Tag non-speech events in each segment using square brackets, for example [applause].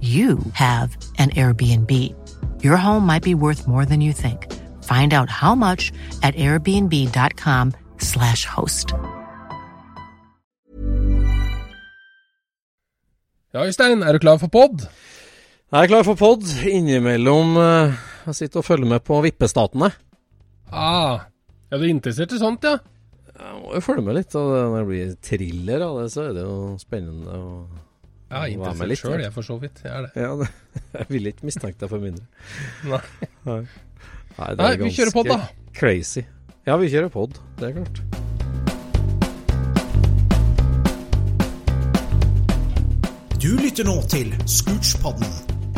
you have an Airbnb. Your home might be worth more than you think. Find out how much at airbnb.com/slash host. Ja, Øystein, er du klar for pod? Jeg er klar for pod. Innimellom uh, jeg sitter og følger med på Vippestatene. Ah, ja, du er interessert i sånt, ja? Jeg må jo følge med litt. og Når det blir thriller av det, så er det jo spennende. å Ja, med interessert litt, sjøl, jeg, for så vidt. Jeg er det. Ja, det, [laughs] jeg ville ikke mistenkt deg for mindre. [laughs] Nei. Nei, Nei, det Nei, vi kjører pod, da. Crazy. Ja, vi kjører pod. Det er klart. Du lytter nå til Scootspodden,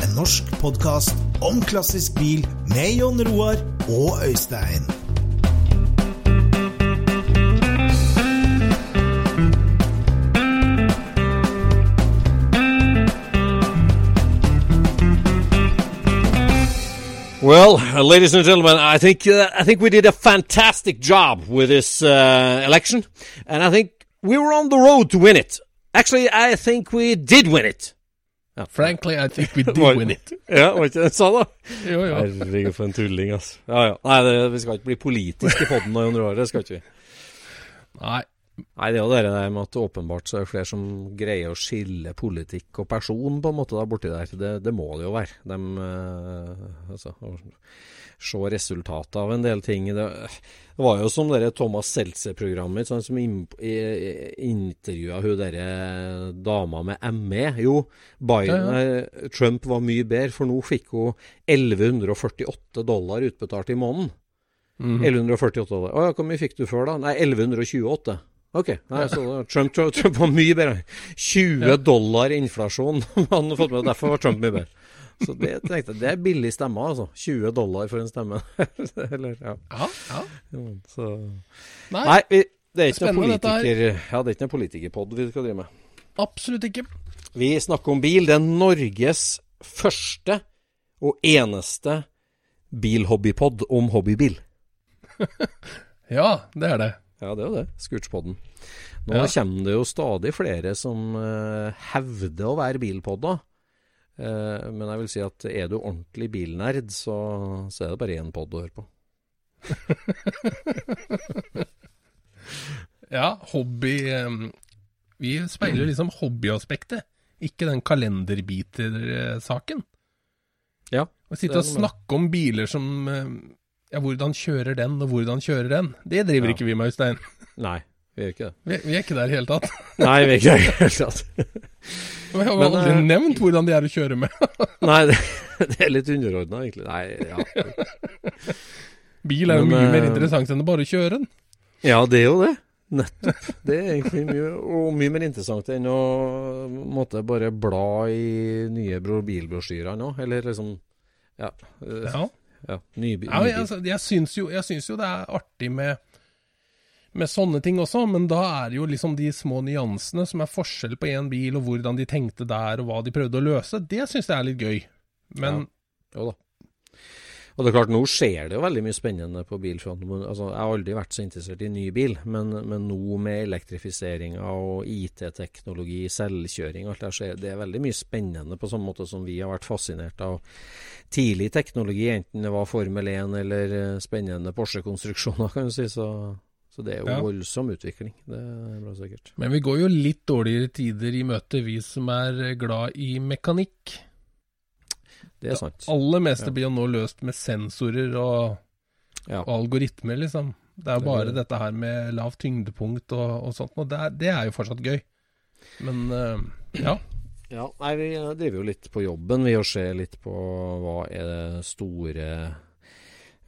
en norsk podkast om klassisk bil med Jon Roar og Øystein. Well, uh, ladies and gentlemen, I think uh, I think we did a fantastic job with this uh, election, and I think we were on the road to win it. Actually, I think we did win it. Frankly, I think we [laughs] did win it. [laughs] Ja, var ikke det jeg sa, da? Jo, jo. Herregud, for en tulling, altså. Ja, ja. Nei, det, vi skal ikke bli politiske i podden nå, Jon Roar. Det skal ikke vi. Nei. Nei, det er jo det der med at åpenbart så er det flere som greier å skille politikk og person på en måte da borti der. Det, det må det jo være. De, eh, altså, å se resultatet av en del ting. Det, det var jo som det Thomas Seltzer-programmet sånn, som intervjua hun derre dama med ME. Jo, Biden, Ja, ja. Trump var mye bedre, for nå fikk hun 1148 dollar utbetalt i måneden. Mhm. 1148 dollar. Å ja, hvor mye fikk du før, da? Nei, 1128. Ok, nei, så Trump, Trump, var mye bedre. 20 dollar inflasjon [laughs] han har fått med, derfor var Trump mye bedre. Så det tenkte jeg, det er billig stemme, altså. 20 dollar for en stemme. [laughs] Eller, ja. Ja, ja. Så. Nei, Nei, vi, det er ikke noe Spennende, dette her. politiker... Ja, det er ikke noen politikerpod vi skal drive med. absolutt ikke. Vi snakker om bil. Det er Norges første og eneste bilhobbypod om hobbybil. [laughs] Ja, det er det. Ja, det er jo det. Scootspodden. Nå Ja. kommer det jo stadig flere som uh, hevder å være bilpodda. Uh, men jeg vil si at er du ordentlig bilnerd, så, så er det bare én pod å høre på. [laughs] Ja, hobby um, Vi speiler liksom hobbyaspektet, ikke den kalenderbiter-saken. Ja. Å sitte og snakke om biler som em, Ja, hvordan kjører den, og hvordan kjører den? Det driver Ja. ikke vi med, Øystein. Nei, vi gjør ikke det. Vi, vi er ikke der i det hele tatt. [laughs] Nei, vi er ikke der i det hele tatt. [laughs] Og jeg har Men, aldri eh, nevnt hvordan de er å kjøre med. [laughs] Nei, det, det er litt underordna, egentlig. Nei, ja. Bil er jo Men, mye mer eh, interessant enn å bare kjøre den. ja, det er jo det. Nettopp. Det er egentlig mye, mye mer interessant enn å måtte bare bla i nye bro- bilbrosjyrer nå. Eller liksom Ja. eh, Ja. ja nybi- Ja, altså, jeg, syns jo, jeg syns jo det er artig med, med sånne ting også, men da er det jo liksom de små nyansene som er forskjell på én bil, og hvordan de tenkte der, og hva de prøvde å løse. Det syns jeg er litt gøy. Men Jo da. Og det er klart, nå skjer det jo veldig mye spennende på bilfronten. Altså, jeg har aldri vært så interessert i ny bil, men, men nå med elektrifiseringa og IT-teknologi, selvkjøring og alt det der, så er det veldig mye spennende på samme måte som vi har vært fascinert av tidlig teknologi, enten det var Formel 1 eller eh, spennende Porsche-konstruksjoner, kan du si. Så, så det er jo Ja. voldsom utvikling. Det er bra sikkert. Men vi går jo litt dårligere tider i møte, vi som er glad i mekanikk. Det er sant. Det aller meste Ja. blir jo nå løst med sensorer og, Ja. og algoritmer, liksom. Det er jo Det- bare dette her med lavt tyngdepunkt og, og sånt, og det er, det er jo fortsatt gøy. Men uh, ja. Ja, nei, Vi driver jo litt på jobben vi og ser litt på hva er det store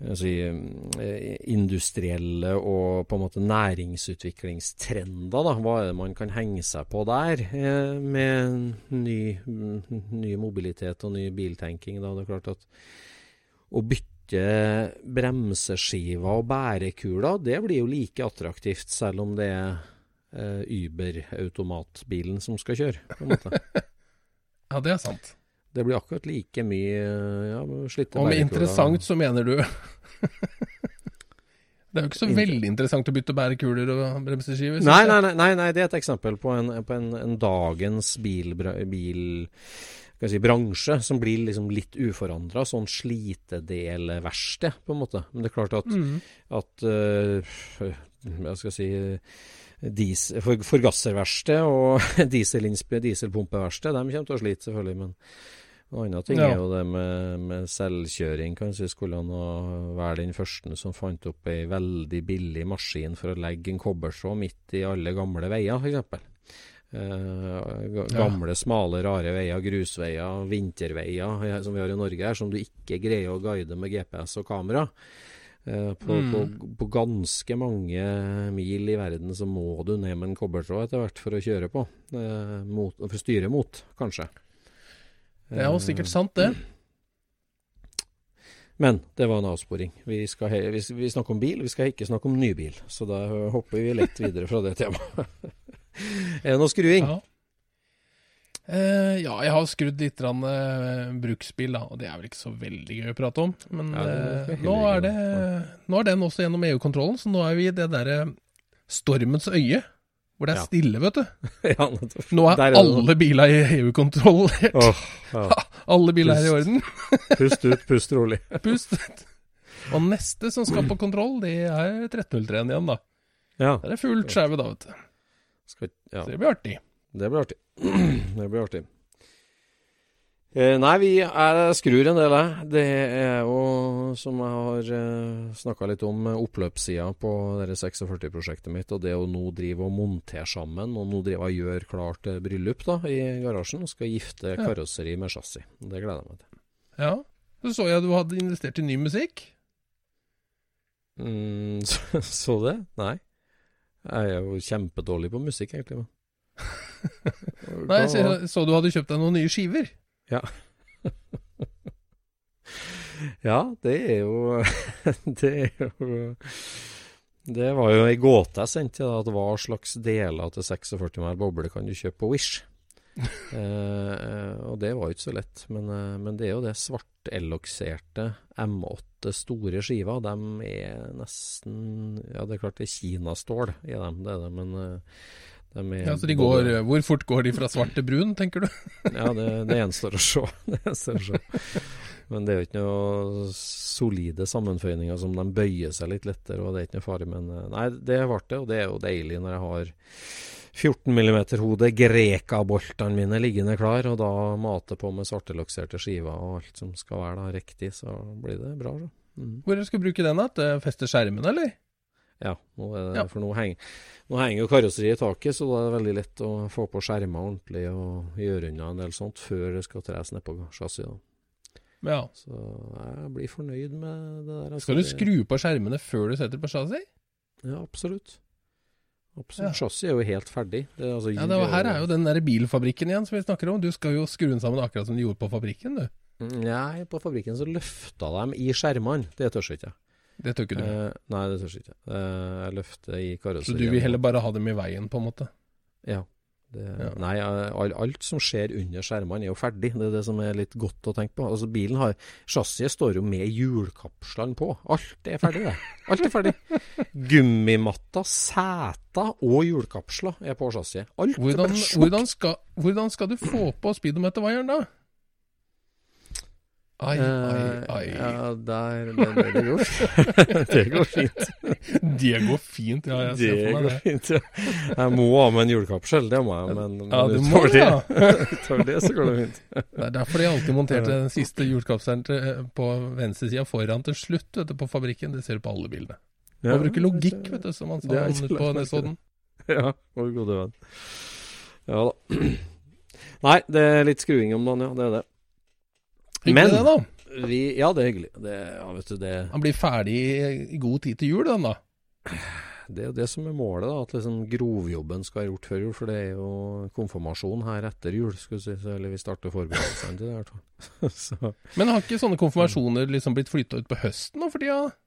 jeg si, eh, industrielle og på en måte næringsutviklingstrender. da, Hva er det man kan henge seg på der eh, med ny, ny mobilitet og ny biltenking? da, det er klart at Å bytte bremseskiver og bærekuler, det blir jo like attraktivt selv om det er eh, Uber-automatbilen som skal kjøre. på en måte. [laughs] ja, det er sant. Det blir akkurat like mye ja, slitte Og med bærekuler. interessant så mener du [laughs] Det er jo ikke så veldig interessant å bytte bærekuler og bremseskiver. Nei, nei, nei, nei, det er et eksempel på en, på en, en dagens bilbransje bil, si, bransje som blir liksom litt uforandra. Sånn slitedelverksted, på en måte. Men det er klart at, Mm. at uh, Jeg skal si dis, for, Forgasserverksted og [laughs] dieselpumpeverksted, de kommer til å slite, selvfølgelig. Men noe annen ting Ja. er jo det med, med selvkjøring. Kanskje skulle han være den første som fant opp ei veldig billig maskin for å legge en kobbertråd midt i alle gamle veier, f.eks. Eh, gamle, Ja. smale, rare veier, grusveier, vinterveier eh, som vi har i Norge her, som du ikke greier å guide med GPS og kamera. Eh, på, Mm. på, på ganske mange mil i verden så må du ned med en kobbertråd etter hvert for å kjøre på. Eh, mot, for å styre mot, kanskje. Det er jo sikkert sant, det. [clears throat] Men det var en avsporing. Vi, skal vi, vi snakker om bil, vi skal ikke snakke om ny bil. Så da hopper vi lett videre fra det temaet. er det noe skruing? Ja. Eh, ja, jeg har skrudd litt rann, eh, bruksbil, da, og det er vel ikke så veldig gøy å prate om. Men Ja, det er eh, nå, er det, nå er den også gjennom EU-kontrollen, så nå er vi i det derre stormens øye, hvor det er Ja. stille, vet du. [laughs] ja. Nå er, er alle biler i EU-kontroll. Oh, ja. [laughs] alle biler er i orden. [laughs] Pust ut, pust rolig. Pust. Og neste som skal på kontroll, det er 1303 igjen, da. Ja. Der er fullt skjeve, da, vet du. Skal, ja. Så det blir artig. Det blir artig. [clears throat] det blir artig. Eh, nei, vi er, skrur en del, jeg. Det er jo, som jeg har eh, snakka litt om, eh, oppløpssida på dette 46-prosjektet mitt. Og det å nå drive og montere sammen, og nå drive og gjøre klart bryllup da, i garasjen. Og skal gifte karosseri med chassis. Det gleder jeg meg til. Ja. Så så jeg du hadde investert i ny musikk. Mm, [laughs] så, så det? Nei. Jeg er jo kjempedårlig på musikk, egentlig. Men. [laughs] Nei, så, så du hadde kjøpt deg noen nye skiver. [laughs] Ja, det er jo [laughs] Det er jo Det var jo ei gåte jeg sendte, da, at hva slags deler til 46 mæl boble kan du kjøpe på Wish? [laughs] eh, og det var jo ikke så lett, men, eh, men det er jo det svartelokserte M8 store skiva. De er nesten Ja, det er klart det er kinastål i dem, det er det, men eh, er Ja, så de både- Hvor fort går de fra svart til brun, tenker du? [laughs] ja, det, det gjenstår å se. [laughs] Det gjenstår å se. Men det er jo ikke noe solide sammenføyninger som de bøyer seg litt lettere, og det er ikke noe farlig. Men eh, nei, det ble det, og det er jo deilig når jeg har 14 mm hode, Greka-boltene mine liggende klar, og da mate på med svartelokserte skiver og alt som skal være da riktig, så blir det bra. Så. Mm. Hvor skal du bruke den? da? Feste skjermen, eller? Ja, nå det, Ja. for nå henger, nå henger jo karosseriet i taket, så da er det veldig lett å få på skjermer ordentlig og gjøre unna en del sånt før det skal tres nedpå chassiset. Ja. Så jeg blir fornøyd med det der. altså. Skal du skru på skjermene før du setter på chassis? Ja, absolutt. Absolutt. Ja. Chassis er jo helt ferdig. Det, er altså, Ja, det var, Her er jo den der bilfabrikken igjen som vi snakker om. Du skal jo skru den sammen akkurat som du gjorde på fabrikken, du. Nei, på fabrikken så løfta de i skjermene. Det tør jeg ikke. Det tør ikke du. Eh, nei, det tør jeg ikke. Eh, jeg løfter i Så du vil heller bare ha dem i veien, på en måte? Ja. Det, Ja. Nei, all, alt som skjer under skjermene er jo ferdig. Det er det som er litt godt å tenke på. Altså bilen har Chassiset står jo med hjulkapslene på. Alt er ferdig, det. Alt er ferdig. [laughs] Gummimatta, seter og hjulkapsler er på chassiset. Alt er Hvordan, bare sjokk. hvordan, hvordan skal du få på speedometervaieren, da? Ai, ai, Eh, ai. Ja, der Det, det, gjort. [laughs] det går fint. Det går fint, ja. Jeg ser Det for meg går det. fint, ja. Jeg må ha med en hjulkapsel, det må jeg. Men, Ja, du utover det, det, ja. [laughs] utover det så går det fint. Det er derfor de alltid monterte den siste hjulkapselen til- på venstresida foran til slutt vet du, på fabrikken. Det ser du på alle bildene. Man bruker logikk, vet du, som man sa på Nesodden. Ja, vår gode venn. Ja da. [clears throat] Nei, det er litt skruing om dagen, ja. Det er det. Hyggelig det, da. vi Ja, det er hyggelig. Det, ja, vet du, det, Han blir ferdig i, god tid til jul, den da. det er jo det som er målet, da. At liksom grovjobben skal være gjort før jul. For det er jo konfirmasjon her etter jul, skal vi si. Eller vi starter forberedelsene til det, her. [laughs] Så Men har ikke sånne konfirmasjoner liksom blitt flytta ut på høsten nå for tida? Ja,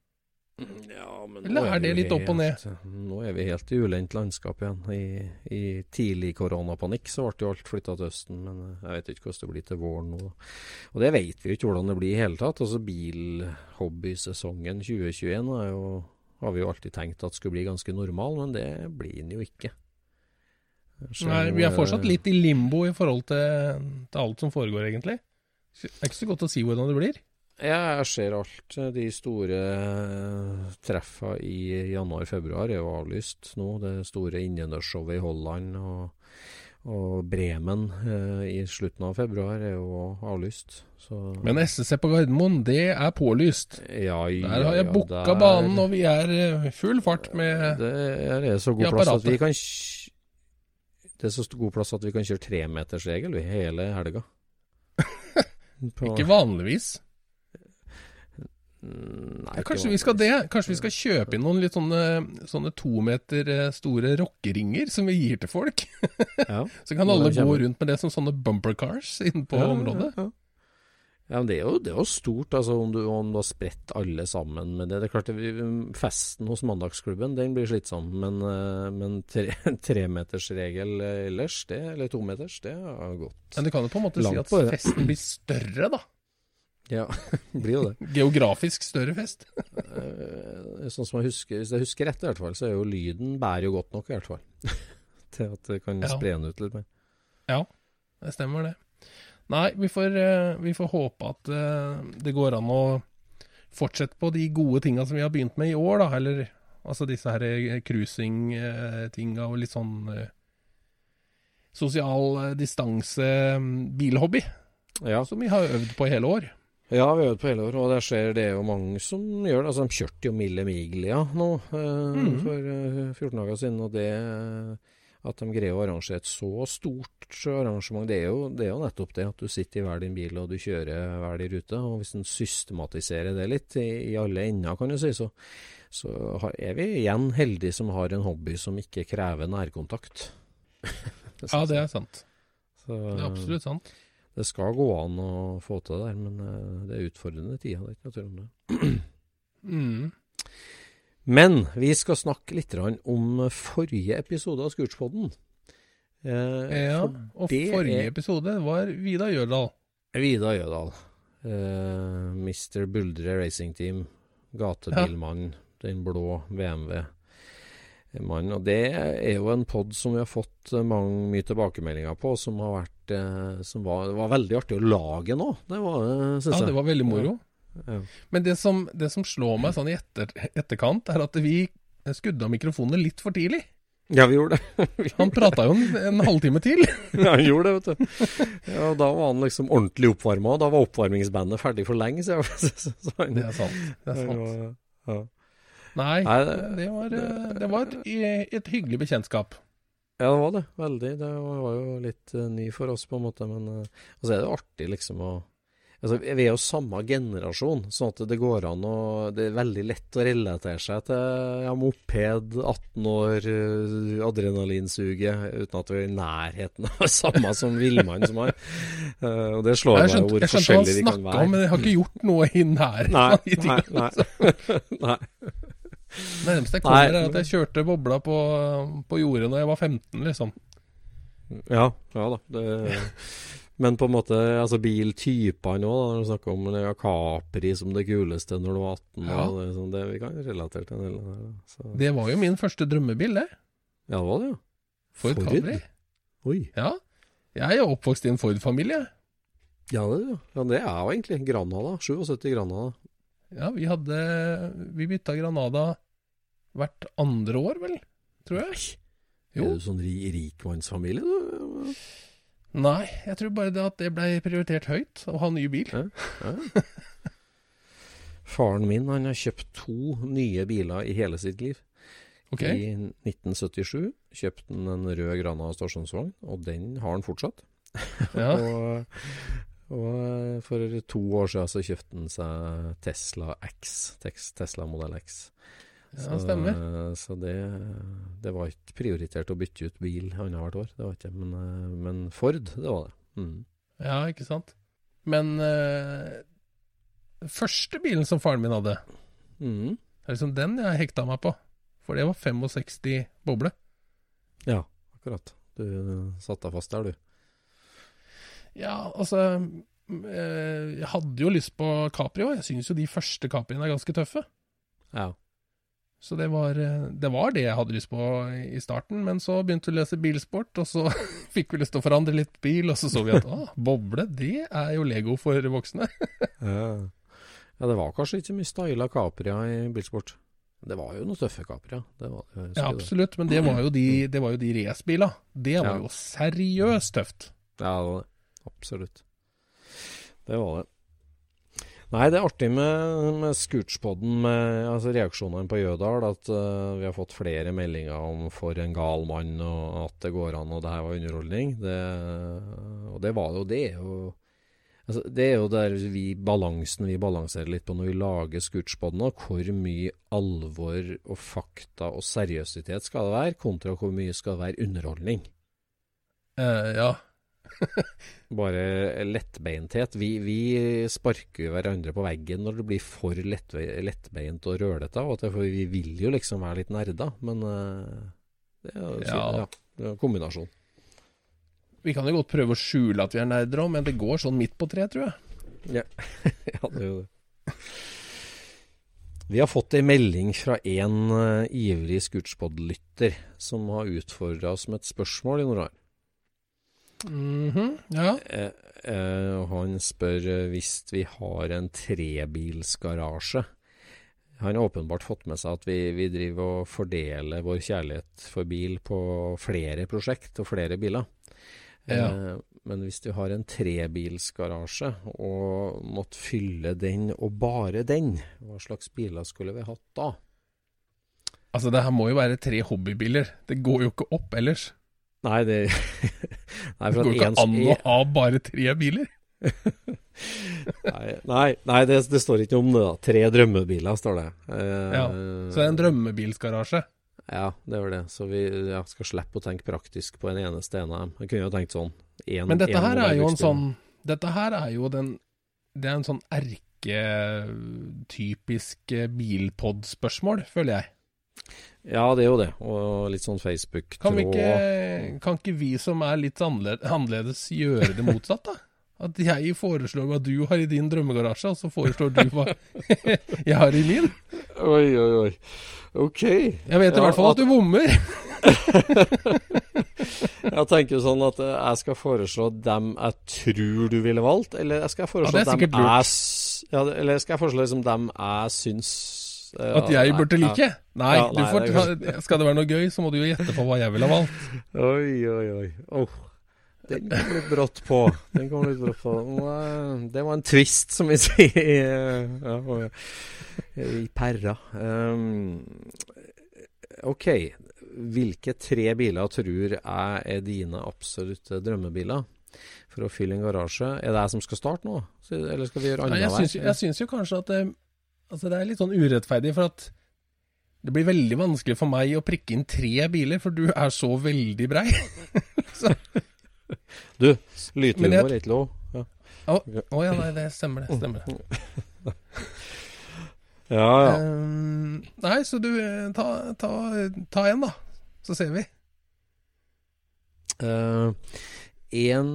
men Eller er det litt opp og ned? helt- Nå er vi helt i ulendt landskap igjen. I, i tidlig koronapanikk så ble jo alt flytta til Østen, men eh, jeg vet ikke hvordan det blir til våren nå. Og det vet vi jo ikke hvordan det blir i hele tatt. Altså Bilhobbysesongen 2021 er jo, har vi jo alltid tenkt at skulle bli ganske normal, men det blir den jo ikke. Så Nei, vi er fortsatt litt i limbo i forhold til, til alt som foregår, egentlig. Det er ikke så godt å si hvordan det blir. Ja, jeg ser alt. De store treffene treffa i januar-februar er jo avlyst nå. Det store innendørsshowet i Holland og, og Bremen eh, i slutten av februar er jo avlyst. Så Men SSC på Gardermoen, det er pålyst. ja, ja, Der har jeg ja, booka der- banen, og vi er eh, full fart med Det er så god plass at vi kan Det er så god plass at vi kan kjøre tremetersregel hele helga. [laughs] Ikke vanligvis. Nei, Ja, kanskje vi skal det. Kanskje vi skal kjøpe inn noen litt sånne, sånne to meter eh, store rockeringer som vi gir til folk. [laughs] Ja. Så kan alle gå rundt med det som sånne bumper cars inne på Ja, området. Ja, ja. ja, men det er, jo, det er jo stort, altså, om du, om du har spredt alle sammen med det. Det er klart, det, Festen hos Mandagsklubben den blir slitsom, men, men [laughs] tremetersregel tre, ellers, det, eller tometers, det er godt. Men du kan jo på en måte si at festen blir større, da. Ja, [laughs] blir jo det. Geografisk større fest. Eh, Sånn som jeg husker, Hvis jeg husker rett, i hvert fall, så er jo lyden bærer jo godt nok, i hvert fall. [laughs] Til at det kan Ja. spre den ut litt mer. Ja, det stemmer det. Nei, vi får, eh, vi får håpe at eh, det går an å fortsette på de gode tinga som vi har begynt med i år, da. Eller altså disse her cruising-tinga og litt sånn eh, sosial eh, distanse, mm, Ja. som vi har øvd på hele år. Ja, vi har øvd på hele år, og der skjer det jo mange som gjør det. Altså, de kjørte jo Mille Miglia nå eh, mm. for eh, 14 dager siden, og det at de greier å arrangere et så stort arrangement, det er, jo, det er jo nettopp det at du sitter i hver din bil og du kjører hver din rute. Og hvis en systematiserer det litt i, i alle ender, kan du si, så, så har- er vi igjen heldige som har en hobby som ikke krever nærkontakt. [laughs] Ja, det er sant. Så, Det er absolutt sant. Det skal gå an å få til det der, men eh, det er utfordrende tider. Det er ikke noe tvil om det. Mm. Men vi skal snakke litt om forrige episode av Scootspodden. Eh, Ja, for og forrige er- episode var Vida Jørdal. Vida Jødal. Eh, Mr. Buldre Racing Team. Gatebilmann. Den blå BMW-mannen. Og det er jo en pod som vi har fått eh, mange, mye tilbakemeldinger på, som har vært eh, Som var, var veldig artig å lage nå. Det var det, syns Ja, jeg. det var veldig moro. Ja. Men det som, det som slår meg sånn i etter, etterkant, er at vi skudde av mikrofonene litt for tidlig. Ja, vi gjorde det. [laughs] Han prata jo en, en halvtime til. [laughs] Ja, han gjorde det, vet du. Ja, og Da var han liksom ordentlig oppvarma, og da var oppvarmingsbandet ferdig for lenge siden. [laughs] Det er sant. Det er sant. Ja. Nei, Nei, det- det var, eh, det var et, et hyggelig bekjentskap. ja, det var det. Veldig. Det var jo litt uh, ny for oss, på en måte. Men uh, altså er det artig, liksom, å Altså, vi er jo samme generasjon, sånn at det går an å Det er veldig lett å relatere seg til ja, moped, 18 år, adrenalinsuget, uten at vi er i nærheten av det samme som villmannen som har. Uh, og det slår meg hvor forskjellige vi kan være. Jeg skjønte hva han snakka om, men jeg har ikke gjort noe i nærheten Nei. Nei, nei. [laughs] Nærmest jeg kommer, er at jeg kjørte bobla på, på jordet da jeg var 15, liksom. Ja, ja da. Det men på en måte, altså biltypene òg, når du snakker om ja, Capri som det kuleste når du var 18. Ja. Det, sånn, det, vi kan relatere til en del det. Det var jo min første drømmebil, det. Ja, det var det, jo. Ford, Ford? Capri. Oi. Ja. Jeg er jo oppvokst i en Ford-familie. Ja, det, ja, det er jo egentlig Granada. 77 Granada. Ja, vi hadde Vi bytta Granada hvert andre år, vel? Tror jeg. Jo. Er du sånn rikmannsfamilie, du? Nei, jeg tror bare det at det ble prioritert høyt, å ha ny bil. Ja, ja. Faren min han har kjøpt to nye biler i hele sitt liv. Okay. I 1977 kjøpte han en rød Grana stasjonsvogn, og den har han fortsatt. Ja. [laughs] og, og, for to år siden så kjøpte han seg Tesla X, Tesla Model X. Ja, stemmer. Så, det, det, var ikke prioritert å bytte ut bil annethvert år, det var ikke men, eh, men Ford, det var det. Mm. Ja, ikke sant. Men øh, første bilen som faren min hadde, mm. er liksom den jeg hekta meg på. For det var 65 boble. Ja, akkurat. Du satte deg fast der, du. Ja, altså uh, Jeg hadde jo lyst på Capri òg. Jeg syns jo de første Capriene er ganske tøffe. Ja. Så det var, eh, det var, det jeg hadde lyst på i starten. Men så begynte vi å lese bilsport, og så [laughs] fikk vi lyst til å forandre litt bil. Og så så vi at ah, boble, det er jo Lego for voksne. [laughs] ja. ja. det var kanskje ikke mye styla Capria i bilsport. Det var jo noen tøffe Capria. Det var, ja, absolutt, men det var jo de, det var jo de racerbilene. Det var ja. jo seriøst tøft. Ja, det var det. Absolutt. Det var det. Nei, det er artig med, med Scootspodden, med altså reaksjonene på Jødal, at uh, vi har fått flere meldinger om 'for en gal mann', og at det går an, og det her var underholdning. Det, og det var det. Og, altså, det er jo der vi, balansen vi balanserer litt på når vi lager Scootspodden, hvor mye alvor og fakta og seriøsitet skal det være, kontra hvor mye skal det være underholdning. Uh, ja. [laughs] Bare lettbeinthet. Vi, vi sparker hverandre på veggen når det blir for lett, lettbeint og rølete. For vi vil jo liksom være litt nerder, men uh, det er jo ja. ja, en kombinasjon. Vi kan jo godt prøve å skjule at vi er nerder òg, men det går sånn midt på treet, tror jeg. Ja, [laughs] ja det gjør det. Vi har fått ei melding fra en uh, ivrig Scootspod-lytter som har utfordra oss med et spørsmål i Nordland. Mm -hmm, ja. Eh, eh, han spør eh, hvis vi har en trebilsgarasje. Han har åpenbart fått med seg at vi, vi driver og fordeler vår kjærlighet for bil på flere prosjekt og flere biler. Ja. Eh, men hvis du har en trebilsgarasje og måtte fylle den og bare den, hva slags biler skulle vi hatt da? Altså, det her må jo være tre hobbybiler. Det går jo ikke opp ellers. Nei, det [laughs] nei, Det går ikke an å ha bare tre biler. [laughs] nei, nei, nei det, det, står ikke om det. da Tre drømmebiler, står det. Eh, ja, Så det er en drømmebilsgarasje? Ja, det var det. Så vi ja, skal slippe å tenke praktisk på en eneste en av dem. Jeg kunne jo tenkt sånn en, Men dette her er jo en sånn Dette her er jo den Det er en sånn erketypisk bilpod-spørsmål, føler jeg. Ja, det er jo det. Og litt sånn Facebook-tråd. Kan, ikke, kan ikke vi som er litt annerledes, gjøre det motsatt, da? At jeg foreslår hva du har i din drømmegarasje, og så foreslår du hva [laughs] jeg har i min? Oi, oi, oi. Ok. Jeg vet i ja, hvert fall at, at du bommer. [laughs] jeg tenker jo sånn at jeg skal foreslå dem jeg tror du ville valgt, eller skal jeg foreslå ja, dem jeg, ja, eller skal jeg foreslå liksom dem jeg syns at jeg burde like? Nei, ja, nei får, det [laughs] skal det være noe gøy, så må du jo gjette på hva jeg ville ha valgt. [laughs] Oi, oi, oi. Oh, den kom litt brått på. Den kom litt brått på. Det var en twist, som vi [laughs] sier ja, i perra. Um, ok. Hvilke tre biler tror jeg er dine absolutte drømmebiler? for å fylle en garasje. Er det jeg som skal starte nå? Eller skal vi gjøre annenhver? syns, jeg syns jo kanskje at det, altså det er litt sånn urettferdig, for at det blir veldig vanskelig for meg å prikke inn tre biler, for du er så veldig brei. [laughs] Du, Men lythumor er ikke lov. Ja, Å ja, nei, det stemmer det. stemmer det. [laughs] ja. ja. Um, nei, så du, eh, ta, ta, ta en, da. Så ser vi. Eh, en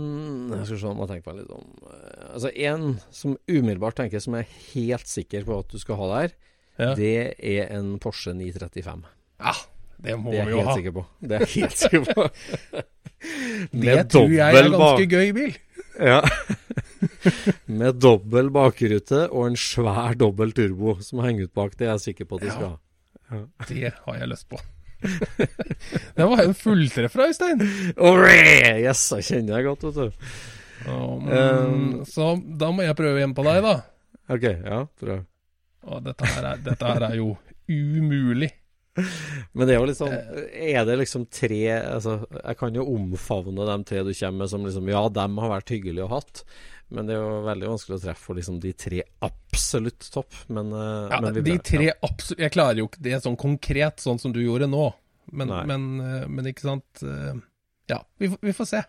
Jeg skal se om jeg tenker meg litt om eh, Altså, én som umiddelbart tenker som jeg er helt sikker på at du skal ha der, Ja, det er en Porsche 935. ja det må Det vi jo ha. på. Det er jeg helt sikker på. [laughs] Det tror jeg er en ganske gøy bil. Ja. [laughs] Med dobbel bakrute og en svær dobbel turbo som henger ut bak. Det er jeg sikker på at Ja. skal ha. Ja. Det har jeg lyst på. [laughs] det var en fulltreffer, Øystein. Yes, jeg kjenner deg godt, vet du. Um, Um, så da må jeg prøve igjen på deg, da. OK, ja, prøv. Og dette her er, dette her er jo umulig. Men det er jo litt sånn Er det liksom tre altså, Jeg kan jo omfavne de tre du kommer med som liksom Ja, dem har vært hyggelige å hatt. Men det er jo veldig vanskelig å treffe for liksom de tre absolutt topp. Men, eh, Ja, men vi de tre tre absolutt Jeg klarer jo ikke det sånn konkret, sånn som du gjorde nå. Men, men, eh, men ikke sant eh, Ja, vi, vi får se.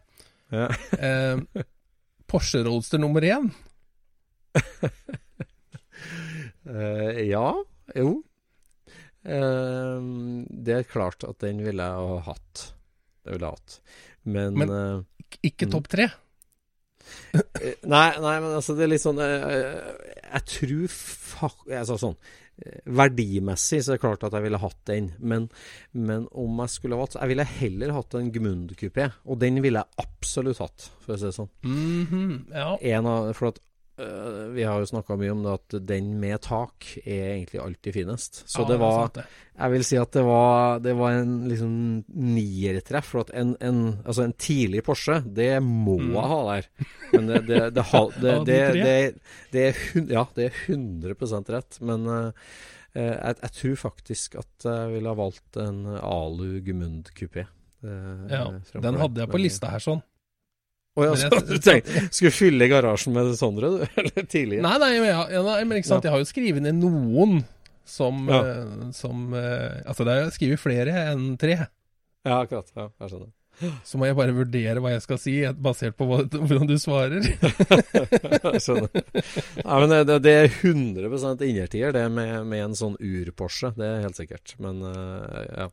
Ja. [laughs] Eh, Porsche Roadster nummer én. uh, [laughs] ja, jo. Uh, det er klart at den ville jeg ha hatt. Det ville jeg hatt. Men, Men- Ikke Mm. topp tre. eh, nei, nei, men altså det er litt sånn Jeg, Jeg tror jeg Altså sånn eh, Verdimessig så er det klart at jeg ville hatt den, men, men om jeg skulle hatt Jeg ville heller hatt en Gmund-kupé, og den ville jeg absolutt hatt, for å si det sånn. Mhm, ja. En av, for at øh, Vi har jo snakka mye om det at den med tak er egentlig alltid finest. Så Ja, det var det. Jeg vil si at det var, det var en liksom niertreff. For at en, en, altså en tidlig Porsche, det må Mm. jeg ha der. Men det, det, det, [laughs] det, det, tre. det, det, er, ja, det er 100% rett. Men eh, jeg, jeg tror faktisk at jeg ville ha valgt en Alu Gumund kupé. Uh, Ja, den hadde jeg på lista her sånn. Å ja, så jeg- du tenkte Skulle fylle garasjen med Sondre, du? [laughs] Eller tidligere? Nei, nei, men, ja, ja, nei, men ikke sant, jeg har jo skrevet ned noen som, Ja. uh, som uh, Altså, det er skrevet flere enn tre. Ja, akkurat. Ja, jeg skjønner. Så må jeg bare vurdere hva jeg skal si, basert på [laughs] hvordan du svarer. [laughs] jeg skjønner. Nei, men det, det er 100% innertier, det med, med en sånn ur-Porsche. Det er helt sikkert. Men uh, ja.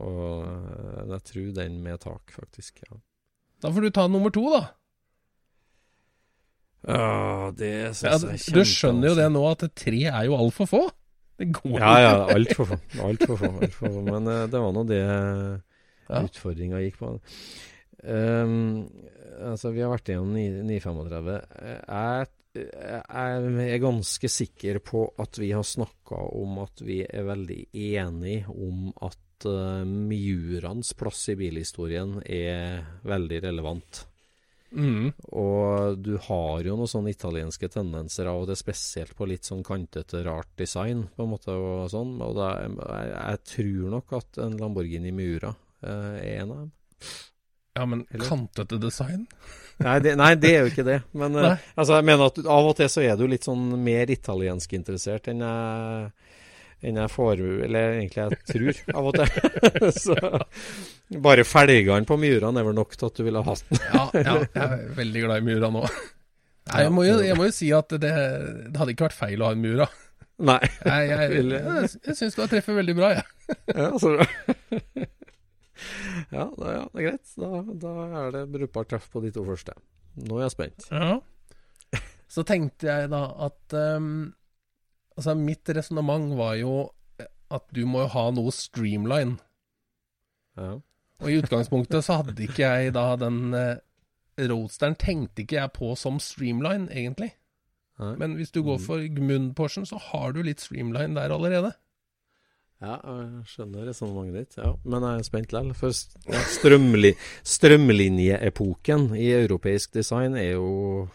Og eh, jeg tror den med tak, faktisk. Ja, Da får du ta nummer to, da. ja det Ja, syns jeg du skjønner jo det nå, at tre er jo altfor få. Det går Ja, ja. Altfor få. Altfor få. Alt for få. Men uh, det var nå det Ja. utfordringa gikk på. Um, altså, vi har vært igjennom 935. Jeg, jeg er ganske sikker på at vi har snakka om at vi er veldig enige om at uh, Miuraens plass i bilhistorien er veldig relevant. Mm. Og du har jo noen sånne italienske tendenser av det, spesielt på litt sånn kantete, rart design, på en måte, og sånn. Og da, jeg, jeg tror nok at en Lamborghini Miura uh, er en av dem. Ja, men Eller? kantete design? Nei det, nei, det er jo ikke det. Men eh, altså, jeg mener at av og til så er du litt sånn mer italiensk interessert enn jeg, enn jeg får Eller egentlig jeg tror, av og til. [laughs] så bare felgene på Miuraen er vel nok til at du ville hatt den. Ja, ja, jeg er veldig glad i Mura nå. Nei, jeg, må jo, jeg må jo si at det, det hadde ikke vært feil å ha en Mura. Nei. Jeg, jeg, jeg, jeg, jeg syns du har treffet veldig bra, jeg. Ja, så bra. [laughs] ja, da, ja, det er greit. Da, da er det brukbart treff på de to første. Nå er jeg spent. Ja. [laughs] Så tenkte jeg da at um, Altså, mitt resonnement var jo at du må jo ha noe streamline. Ja. Og i utgangspunktet så hadde ikke jeg da den uh, Roadsteren tenkte ikke jeg på som streamline, egentlig. Nei. Men hvis du går Mhm. for Gmund-Porschen, så har du litt streamline der allerede. Ja, jeg skjønner resonnementet ditt, ja. men jeg er spent likevel. For st- strømli strømlinjeepoken i europeisk design er jo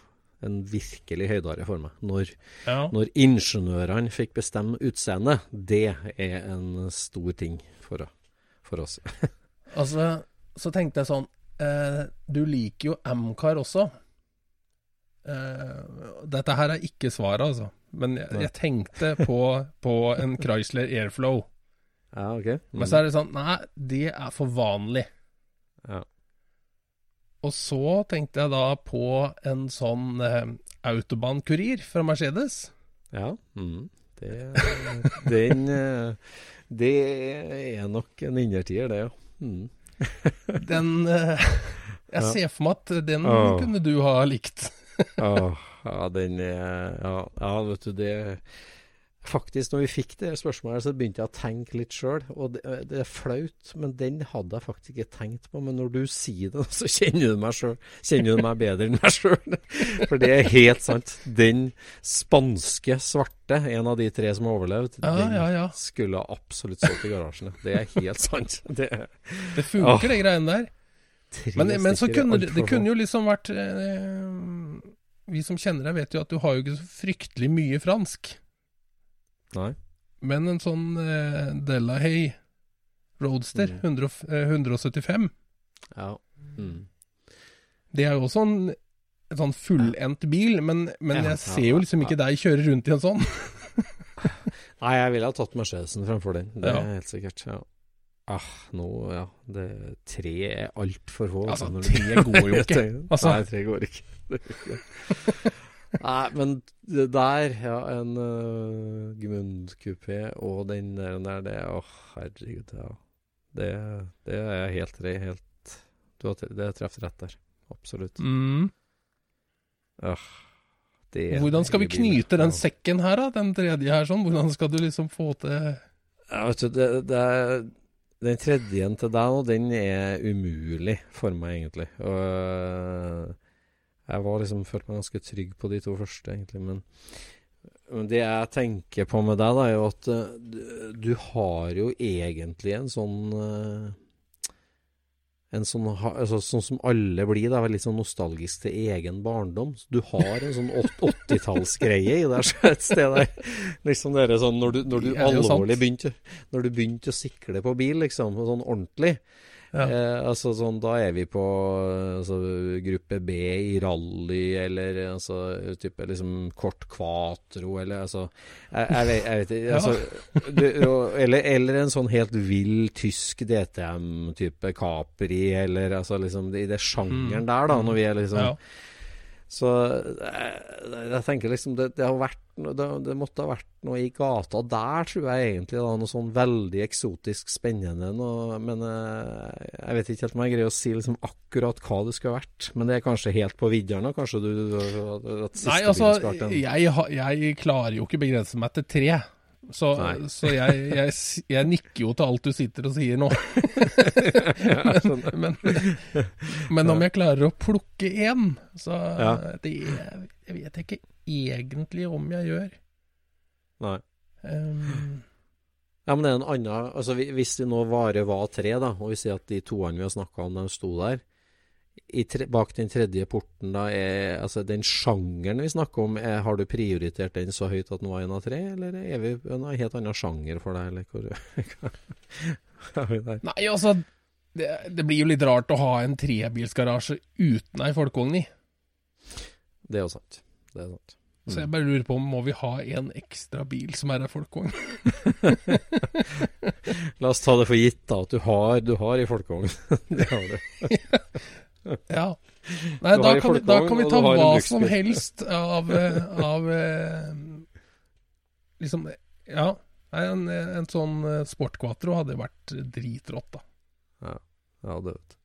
en virkelig høydare for meg. Når, Ja. når ingeniørene fikk bestemme utseendet, det er en stor ting for, for oss. [laughs] Altså, så tenkte jeg sånn eh, du liker jo Amcar også. Eh, dette her er ikke svaret, altså. Men jeg, jeg tenkte på, på en Chrysler Airflow. Ja, ok. Mm. Men så er det sånn Nei, det er for vanlig. Ja. Og så tenkte jeg da på en sånn eh, Autobahn-kurir fra Mercedes. Ja. Mm. Det, den eh, Det er nok en innertier, det, ja. Mm. [laughs] Den eh, Jeg ser for meg at den oh. kunne du ha likt. [laughs] Åh, ja, den er ja, ja, vet du, det Faktisk, når vi fikk det spørsmålet, så begynte jeg å tenke litt sjøl. Og det, det er flaut, men den hadde jeg faktisk ikke tenkt på. Men når du sier det, [laughs] så kjenner du meg selv, Kjenner du meg bedre enn meg sjøl. [laughs] For det er helt sant. Den spanske svarte, en av de tre som har overlevd, Ja, den ja, ja. skulle absolutt stått i garasjen. Det er helt sant. [laughs] Det Det funker, de greiene der. Men, men så kunne det, det kunne jo liksom vært eh, Vi som kjenner deg, vet jo at du har jo ikke så fryktelig mye fransk. Nei. Men en sånn eh, Delahaye Roadster Mm. 100, og- eh, 175, Ja. Mm. det er jo også en, en sånn fullendt bil, men, men Ja, jeg ser jo liksom ikke deg kjøre rundt i en sånn. [laughs] Nei, jeg ville ha tatt Mercedesen framfor den. Det Ja. er helt sikkert. Ja. Ah, nå, ja. Det, tre er altfor få. Altså, altså, tre går jo [laughs] ikke. Altså. Nei, tre går ikke. [laughs] Nei, men det der, ja, en uh, Gmund-kupé og den der, der det Å, herregud, ja. Det, det er helt helt Du har det treffet rett der. Absolutt. Mm. Uh, det Hvordan skal vi knyte den sekken her, da? Den tredje her, sånn? Hvordan skal du liksom få til Ja, vet du, det, det er, den tredje til deg nå, den er umulig for meg, egentlig. Og jeg var liksom følte meg ganske trygg på de to første, egentlig. Men, men det jeg tenker på med deg, da, er jo at uh, du, har jo egentlig en sånn uh, en sånn, altså, sånn som alle blir, da, litt sånn nostalgisk til egen barndom. Så Du har en sånn åt- 80-tallsgreie i deg et sted der. Liksom dere sånn når du, når du alvorlig begynte Når du begynte å sikle på bil, liksom, sånn ordentlig. Ja. Eh, altså sånn, Da er vi på altså, gruppe B i rally, eller altså type liksom kort quatro, eller altså Jeg, jeg, vet, jeg vet ikke. [laughs] Altså, du, eller, eller en sånn helt vill tysk DTM-type Capri, eller altså liksom i det sjangeren Mm. der, da, når vi er liksom Ja. Så jeg, jeg tenker liksom det, det har vært det, det måtte ha vært noe i gata der, tror jeg egentlig. da, Noe sånn veldig eksotisk spennende. Noe, men jeg, jeg vet ikke helt om jeg greier å si liksom akkurat hva det skulle ha vært. Men det er kanskje helt på vidderen. nå, Kanskje du, du siste Nei, altså, jeg, jeg klarer jo ikke begrense meg til tre. Så, så jeg, jeg, jeg nikker jo til alt du sitter og sier nå. [laughs] [laughs] men, men, men om jeg klarer å plukke én, så det, Jeg vet ikke egentlig om jeg gjør. Nei. Um, Ja, men det er en annen altså Hvis det nå varer var tre, da, og vi sier at de toene vi har snakka om, de sto der tre, Bak den tredje porten, da, er altså den sjangeren vi snakker om, er, har du prioritert den så høyt at den var en av tre, eller er vi en helt annen sjanger for deg, eller hvor [laughs] hva er vi der? nei, altså det, det blir jo litt rart å ha en trebilsgarasje uten ei folkevogn i. Det er jo sant. Det er sant. Så jeg bare lurer på om må vi ha en ekstra bil som er ei folkevogn. [laughs] La oss ta det for gitt da, at du har, du har i folkevogn. [laughs] det har du. Ja. Nei, da kan, vi, da kan vi ta hva som helst av, eh, av eh, Liksom Ja. En, en sånn eh, Sport Quatro hadde vært dritrått, da. Ja, det vet du.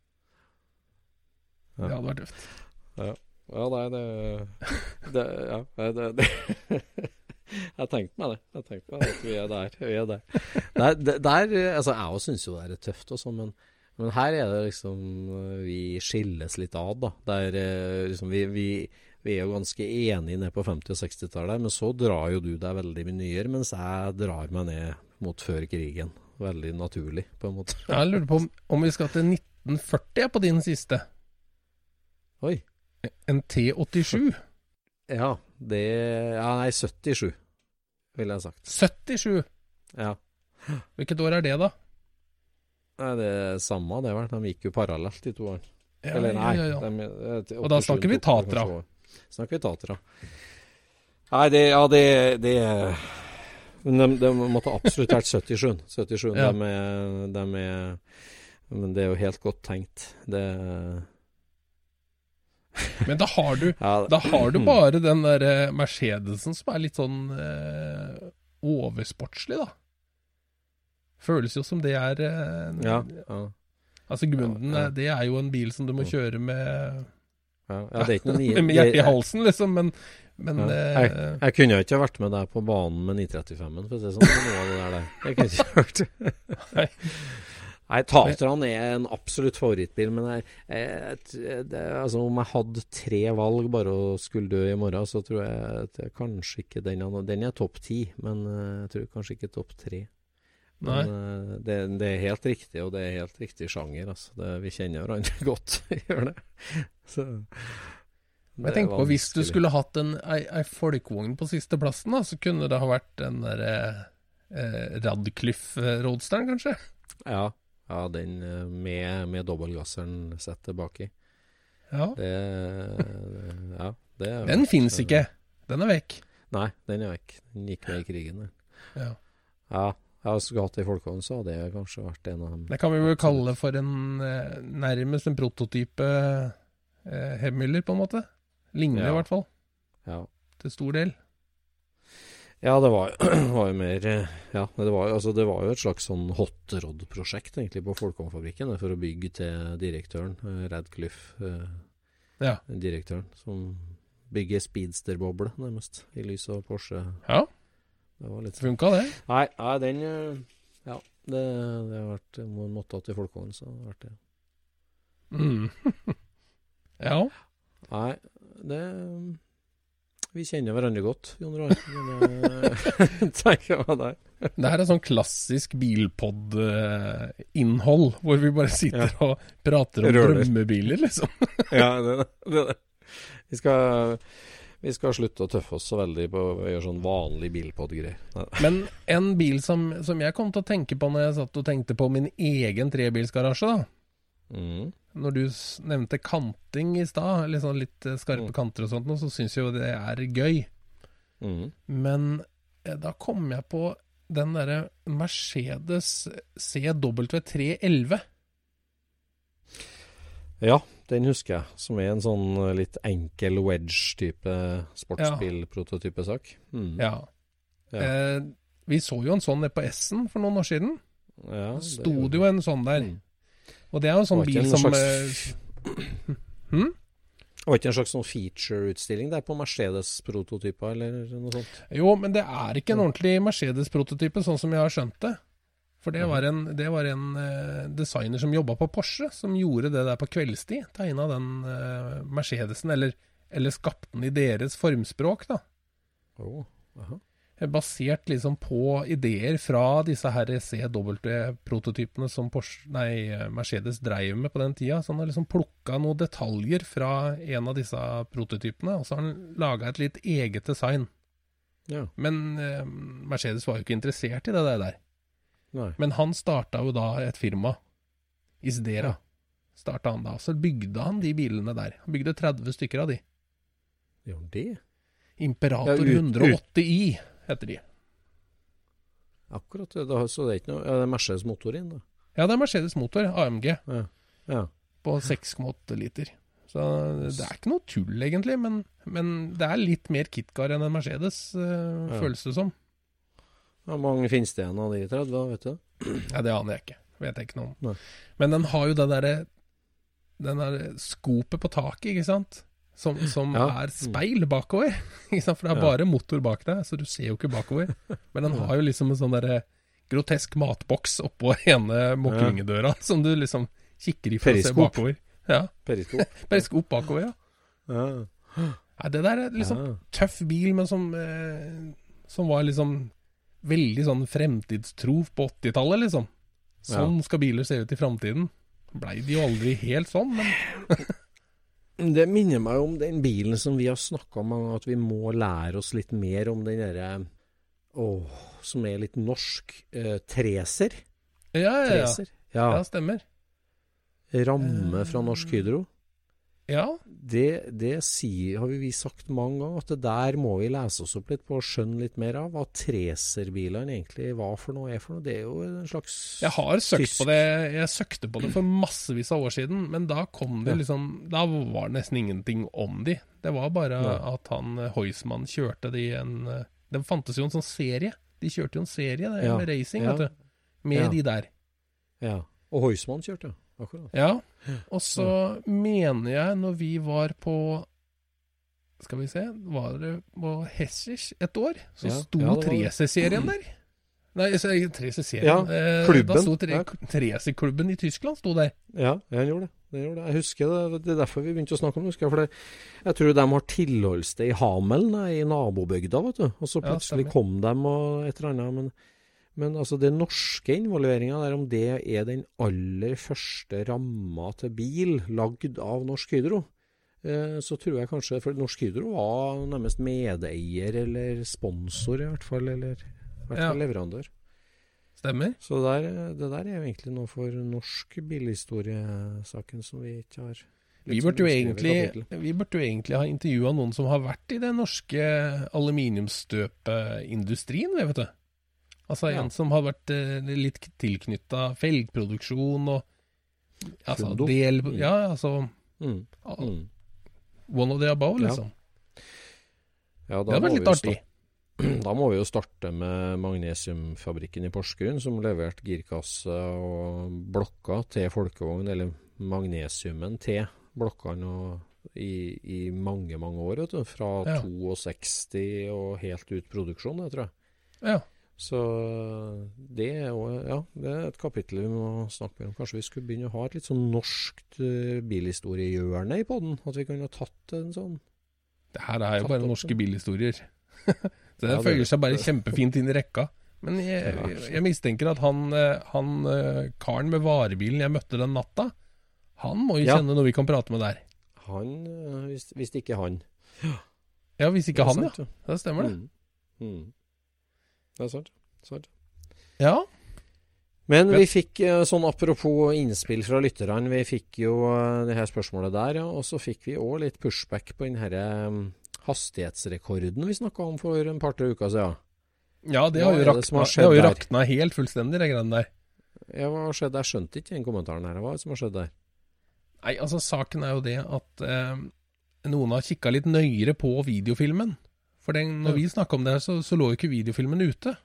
Ja. Det hadde vært tøft. Ja, nei, det, det Ja, det det. [laughs] Jeg tenkte meg det. Jeg tenkte meg at vi er der. Vi er. Der, der, der altså, Jeg òg syns jo det er tøft, og sånn, men, men her er det liksom Vi skilles litt ad, da. Der eh, liksom vi, vi, vi er jo ganske enige ned på 50- og 60-tallet, men så drar jo du deg veldig mye nyere, mens jeg drar meg ned mot før krigen. Veldig naturlig, på en måte. Jeg lurer på om, om vi skal til 1940 på din siste. Oi. En T87. Ja, det Ja, nei, 77, ville jeg sagt. 77. Ja. Hvilket år er det, da? Nei, det er samme det, vel. De gikk jo parallelt, de to årene. Ja, Eller nei. ja, ja, de- eh, Og da snakker vi 87 Tatra. Snakker vi Tatra. Nei, det, ja, det, det Men de, de måtte absolutt vært 77. 77 Ja. de, er, de er Men det er jo helt godt tenkt. Det Men da har du ja, Da har du bare den der eh, Mercedesen som er litt sånn eh, oversportslig, da. Føles jo som det er eh, Ja, ja, Altså Gmunden, Ja, eh, det er jo en bil som du må kjøre med, [laughs] med hjertet i halsen, liksom. Men, men eh, Jeg, jeg kunne jo ikke vært med deg på banen med 935-en, for å si det sånn. Noe av det der, der. Jeg kunne ikke vært [laughs] Nei. Nei, Tatraen er en absolutt favorittbil, men jeg, jeg, det, altså, om jeg hadde tre valg bare å skulle dø i morgen, så tror jeg at kanskje ikke den Den er topp ti, men jeg tror kanskje ikke topp tre. Men uh, det, det er helt riktig, og det er helt riktig sjanger. Altså. Det, vi kjenner hverandre [laughs] godt, gjør det. Så, Men jeg tenker på Hvis du skulle hatt en, ei, ei folkevogn på sisteplassen, så kunne det ha vært den der eh, Radcliffe-roadsteren, kanskje? Ja, ja den eh, med, med dobbeltgasseren sett tilbake. Ja. Det Ja, det er Den fins eh, ikke. Den er vekk. Nei, den er vekk. Den gikk med i krigen. Ja. Ja, jeg har det i folkehånd, så hadde det kanskje vært en av dem. Det kan vi vel kalle for en eh, nærmest en prototype eh, Hemmeler, på en måte. Ligner Ja. i hvert fall, Ja, til stor del. ja det var, [clears throat] var jo mer eh, Ja, det var, altså, det var jo et slags sånn hot rod-prosjekt egentlig på Folkehåndfabrikken, for å bygge til direktøren, eh, Radcliffe, eh, Ja. direktøren, som bygger speedsterboble, nærmest, i lys av Porsche. ja, Det var litt funka det. Nei, nei den eh, Ja, det, det har vært en Måtte til i folkevogn, så har det vært det. Mm. [laughs] ja. Nei, det Vi kjenner hverandre godt, Jon Roar. Jeg tenker jeg der. Det her er sånn klassisk bilpod-innhold, hvor vi bare sitter og prater om Røler. drømmebiler, liksom. Ja, det, er det. Vi, skal, vi skal slutte å tøffe oss så veldig på å gjøre sånn vanlig bilpod-greier. Men en bil som, som jeg kom til å tenke på når jeg satt og tenkte på min egen trebilsgarasje, da. Mm. Når du nevnte kanting i stad, sånn litt eh, skarpe Mm. kanter og sånt, så syns jeg jo det er gøy. Mm. Men eh, da kom jeg på den derre Mercedes CW311. Ja, den husker jeg. Som er en sånn eh, litt enkel wedge-type sportsbilprototype-sak. Mm. Ja. Ja. Eh, vi så jo en sånn nede på S-en for noen år siden. Ja, det sto det jo en sånn der. Mm. Og det er jo en sånn bil en som slags- [clears throat] hmm? Det Var ikke en slags sånn feature-utstilling der på Mercedes-prototyper, eller noe sånt? Jo, men det er ikke en ordentlig Mercedes-prototype, sånn som jeg har skjønt det. For det var en, det var en uh, designer som jobba på Porsche, som gjorde det der på kveldstid. Tegna den uh, Mercedesen, eller, eller skapte den i deres formspråk, da. Oh, aha. Basert liksom på ideer fra disse her CW-prototypene som Porsche, nei, Mercedes dreiv med på den tida. Så han har liksom plukka noen detaljer fra en av disse prototypene, og så har han laga et litt eget design. Ja. Men uh, Mercedes var jo ikke interessert i det der. Nei. Men han starta jo da et firma, Isdera. Starta han da. Så bygde han de bilene der. Han bygde 30 stykker av de. Gjorde han det? Imperator Ja, ut- 180i heter de. Akkurat. Da, så det er ikke noe ja, Det er Mercedes motor inn, da. Ja, det er Mercedes motor, AMG, Ja. ja. på 6,8 liter. Så det er ikke noe tull, egentlig. Men, men det er litt mer KitKar enn en Mercedes, Ja. føles det som. Hvor mange finnes det igjen av de 30, vet du? Ja, det aner jeg ikke. Vet jeg ikke noe om. Nei. Men den har jo det derre Den der skopet på taket, ikke sant? Som, som Ja. er speil bakover. [laughs] Ikke sant? For det er bare motor bak deg, så du ser jo ikke bakover. Men den har jo liksom en sånn derre grotesk matboks oppå ene mokkringedøra, som du liksom kikker i for å se bakover. Ja. Periskop. [laughs] Periskop bakover, ja. Ja. Nei, det der er liksom Ja. tøff bil, men som, eh, som var liksom veldig sånn fremtidstro på 80-tallet, liksom. Sånn skal biler se ut i framtiden. Blei de jo aldri helt sånn, men [laughs] Det minner meg om den bilen som vi har snakka om, at vi må lære oss litt mer om den derre Åh, som er litt norsk. Eh, treser. ja, ja, ja. Treser. Ja. ja stemmer. ramme fra Norsk Hydro. Ja, Det, det sier, har vi sagt mange ganger, at det der må vi lese oss opp litt på og skjønne litt mer av. Hva tracerbilene egentlig var for noe, er for noe. Det er jo en slags jeg har søkt tysk- på det Jeg søkte på det for massevis av år siden, men da kom det liksom Da var det nesten ingenting om de. Det var bare ja. at han eh, Heusmann kjørte de en eh, Det fantes jo en sånn serie. De kjørte jo en serie det, Ja. med racing, Ja. vet du. Med de der. Ja. Og Heusmann kjørte, ja. Akkurat. Ja. Og så mener jeg, når vi var på Skal vi se, var det på Hessisch et år? Så Ja, sto ja. 3C-serien der. Nei, 3C-serien. Ja, Eh, klubben. Da sto tre- Ja. 3C-klubben i Tyskland, sto der. Ja, den gjorde det. det, gjorde det. Jeg husker det. Det er derfor vi begynte å snakke om det. jeg, For det, jeg tror de har tilholdssted i Hameln, nei, i nabobygda, vet du. Og så plutselig kom de og et eller annet. Men, men altså, den norske involveringa der, om det er den aller første ramma til bil lagd av Norsk Hydro, eh, så tror jeg kanskje For Norsk Hydro var nærmest medeier eller sponsor, i hvert fall. Eller i hvert fall Ja. leverandør. Stemmer. Så der, det der er jo egentlig noe for norsk bilhistoriesaken som vi ikke har Vi burde, egentlig, vi burde jo egentlig ha intervjua noen som har vært i den norske aluminiumsstøpeindustrien, vet du. Altså Ja. en som har vært eh, litt tilknytta felgproduksjon og altså, Fundo. del, Mm. Ja, altså Mm, mm. One of the above, Ja. liksom. Ja, Det hadde vært litt artig. [clears throat] Da må vi jo starte med magnesiumfabrikken i Porsgrunn, som leverte girkasse og blokker til folkevogn, eller magnesiumen til blokkene i, i mange, mange år. Fra Ja. 62 og helt ut produksjon, det tror jeg. Ja. Så det er jo ja, det er et kapittel vi må snakke mer om. Kanskje vi skulle begynne å ha et litt sånn norskt uh, bilhistoriehjørne i podden? At vi kunne ha tatt en sånn Det her er jo bare opp, norske bilhistorier. [laughs] Så det Ja, er føyer seg bare kjempefint inn i rekka. Men jeg, jeg, jeg mistenker at han, eh, han eh, karen med varebilen jeg møtte den natta, han må jo Ja. kjenne noe vi kan prate med der. Han, hvis, hvis ikke han. Ja, hvis ikke han, sant, ja. Det stemmer det. Mm. Mm. Det er sant. sant. Ja. Men vi fikk, eh, sånn apropos innspill fra lytterne, vi fikk jo eh, det her spørsmålet der, ja. Og så fikk vi òg litt pushback på den her um, hastighetsrekorden vi snakka om for en par-tre uker siden. Ja, det har jo rakna, har det har jo rakna helt fullstendig, de greiene der. Ja, hva har skjedd? Jeg skjønte ikke den kommentaren her. Hva er det som har skjedd der? Nei, altså saken er jo det at eh, noen har kikka litt nøyere på videofilmen. For den, når Ja. vi snakka om det her, så, så lå jo ikke videofilmen ute.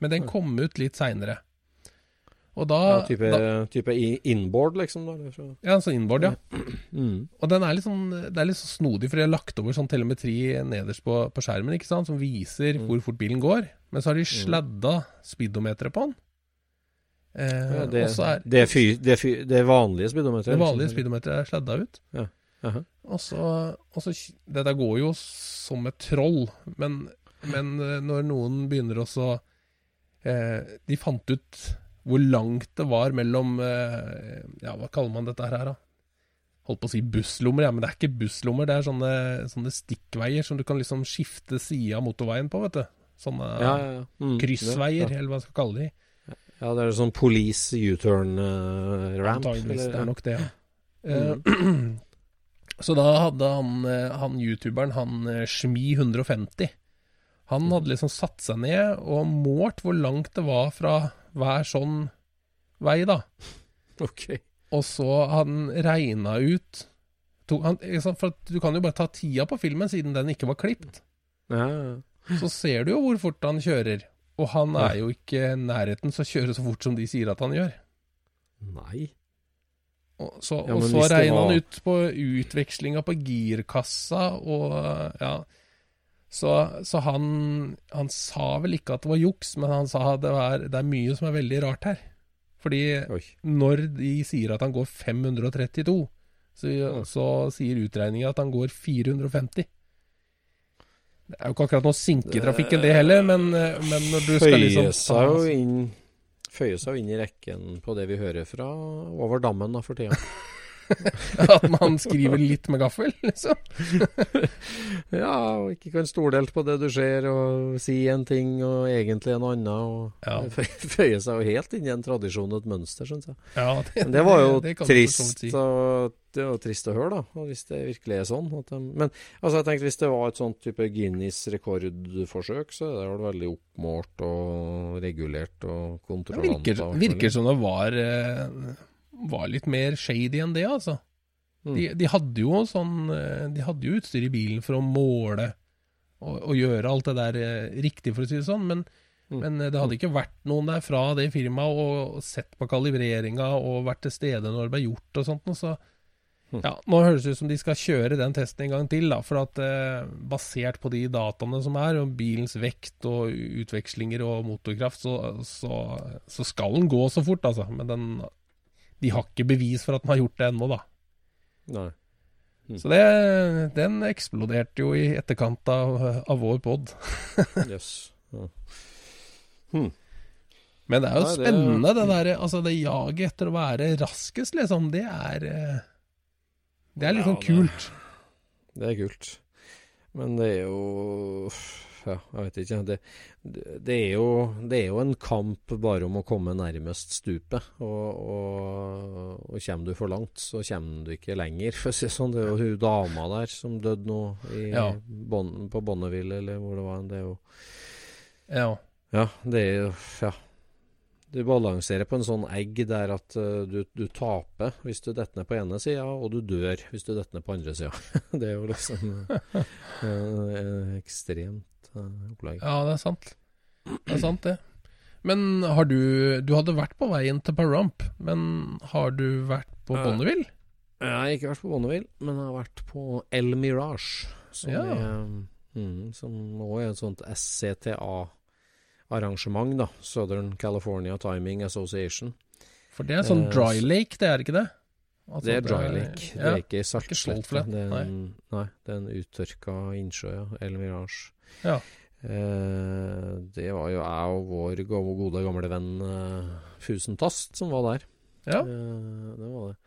Men den kom ut litt seinere. Og da, Ja, type, da type inboard, liksom? Da, Ja, altså inboard, ja. [clears throat] mm. Og den er litt sånn, det er litt så snodig, for de har lagt over sånn telemetri nederst på, på skjermen, ikke sant, som viser Mm. hvor fort bilen går. Men så har de sladda speedometeret på den. Eh, Ja, det, er det, er fy, det, er fy, det er vanlige speedometeret? det vanlige liksom. speedometeret er sladda ut. Jaha. Og så, og så Dette går jo som et troll, men, men eh, når noen begynner også eh, De fant ut hvor langt det var mellom eh, Ja, hva kaller man dette her, da? Holdt på å si busslommer, ja, men det er ikke busslommer. Det er sånne, sånne stikkveier som du kan liksom skifte side av motorveien på, vet du. Sånne Ja, ja, ja. Mm. kryssveier, eller hva man skal kalle de. ja, det er sånn police U-turn-ramp. Antageligvis, det er nok det, ja. Mm. [clears throat] [clears throat] Eh, så da hadde han, eh, han youtuberen, han eh, Shmi150, han Mm. hadde liksom satt seg ned og målt hvor langt det var fra hver sånn vei, da. Ok. Og så han regna ut to, han, For du kan jo bare ta tida på filmen, siden den ikke var klipt. Ja. Så ser du jo hvor fort han kjører. Og han er jo ikke i nærheten så kjøre så fort som de sier at han gjør. Nei. Og så, Ja, og så regna var- han ut på utvekslinga på girkassa og ja. Så, så han, han sa vel ikke at det var juks, men han sa det, var, det er mye som er veldig rart her. Fordi Oi. når de sier at han går 532, så, så sier utregninga at han går 450. Det er jo ikke akkurat noe sinke i det heller, men, men du skal liksom Føyer seg jo inn Føyer seg jo inn i rekken på det vi hører fra over dammen da for tida. [laughs] [laughs] At man skriver litt med gaffel, liksom. [laughs] Ja, og ikke kan stole helt på det du ser, og si en ting og egentlig en annen. Og Ja. [laughs] det føyer seg jo helt inn i en tradisjon og et mønster, syns jeg. Ja, Men det var jo det vidt trist, si. og, det var trist å høre, da. Hvis det virkelig er sånn. De, men altså, jeg tenkte hvis det var et sånt type Guinness rekordforsøk, så er det vel veldig oppmålt og regulert og Det kontrollant. virker, virker som det var, eh, var litt mer shady enn det, altså. Mm. De, de hadde jo sånn eh, De hadde jo utstyr i bilen for å måle og, og gjøre alt det der eh, riktig, for å si det sånn, men, Mm. men eh, det hadde ikke vært noen der fra det firmaet og sett på kalibreringa og vært til stede når det ble gjort og sånt. Og så, Mm. ja, nå høres det ut som de skal kjøre den testen en gang til, da, for at eh, basert på de dataene som er, om bilens vekt og utvekslinger og motorkraft, så, så, så skal den gå så fort, altså. Men den, de har ikke bevis for at den har gjort det ennå, da. Nei. Mm. Så det, den eksploderte jo i etterkant av, av vår pod. [laughs] yes. Ja. Men det er jo Nei, spennende, det der, altså det jaget etter å være raskest, liksom. Det er eh, Det er litt liksom sånn ja, kult. Det er kult. Men det er jo Ja, jeg vet ikke. Det, det, er jo, det er jo en kamp bare om å komme nærmest stupet. Og, og, og kommer du for langt, så kommer du ikke lenger. [laughs] For å si det sånn, det er jo hun dama der som døde nå i, Ja. Bon, på Bonneville, eller hvor det var. Det er jo Ja. Ja, det er jo Ja. Du balanserer på en sånn egg der at uh, du, du taper hvis du detter ned på ene sida, og du dør hvis du detter ned på andre sida. [laughs] det er jo liksom uh, ekstremt opplegg. ja, det er sant. Det er sant, det. Men har du Du hadde vært på veien til Paramp, men har du vært på Ja. Bonneville? Jeg har ikke vært på Bonneville, men jeg har vært på El Mirage, som Ja. er mm, Som også er et sånt SCTA-arrangement, da. Southern California Timing Association. For det er sånn Eh, dry lake, det er ikke det? Altså, det er dry lake, det er ikke saltslette. Det er en, nei, det er en uttørka innsjø, ja. El Mirage. Ja. Eh, det var jo jeg og vår go- gode gamle venn eh, Fusentast som var der. Ja. Eh, det var det.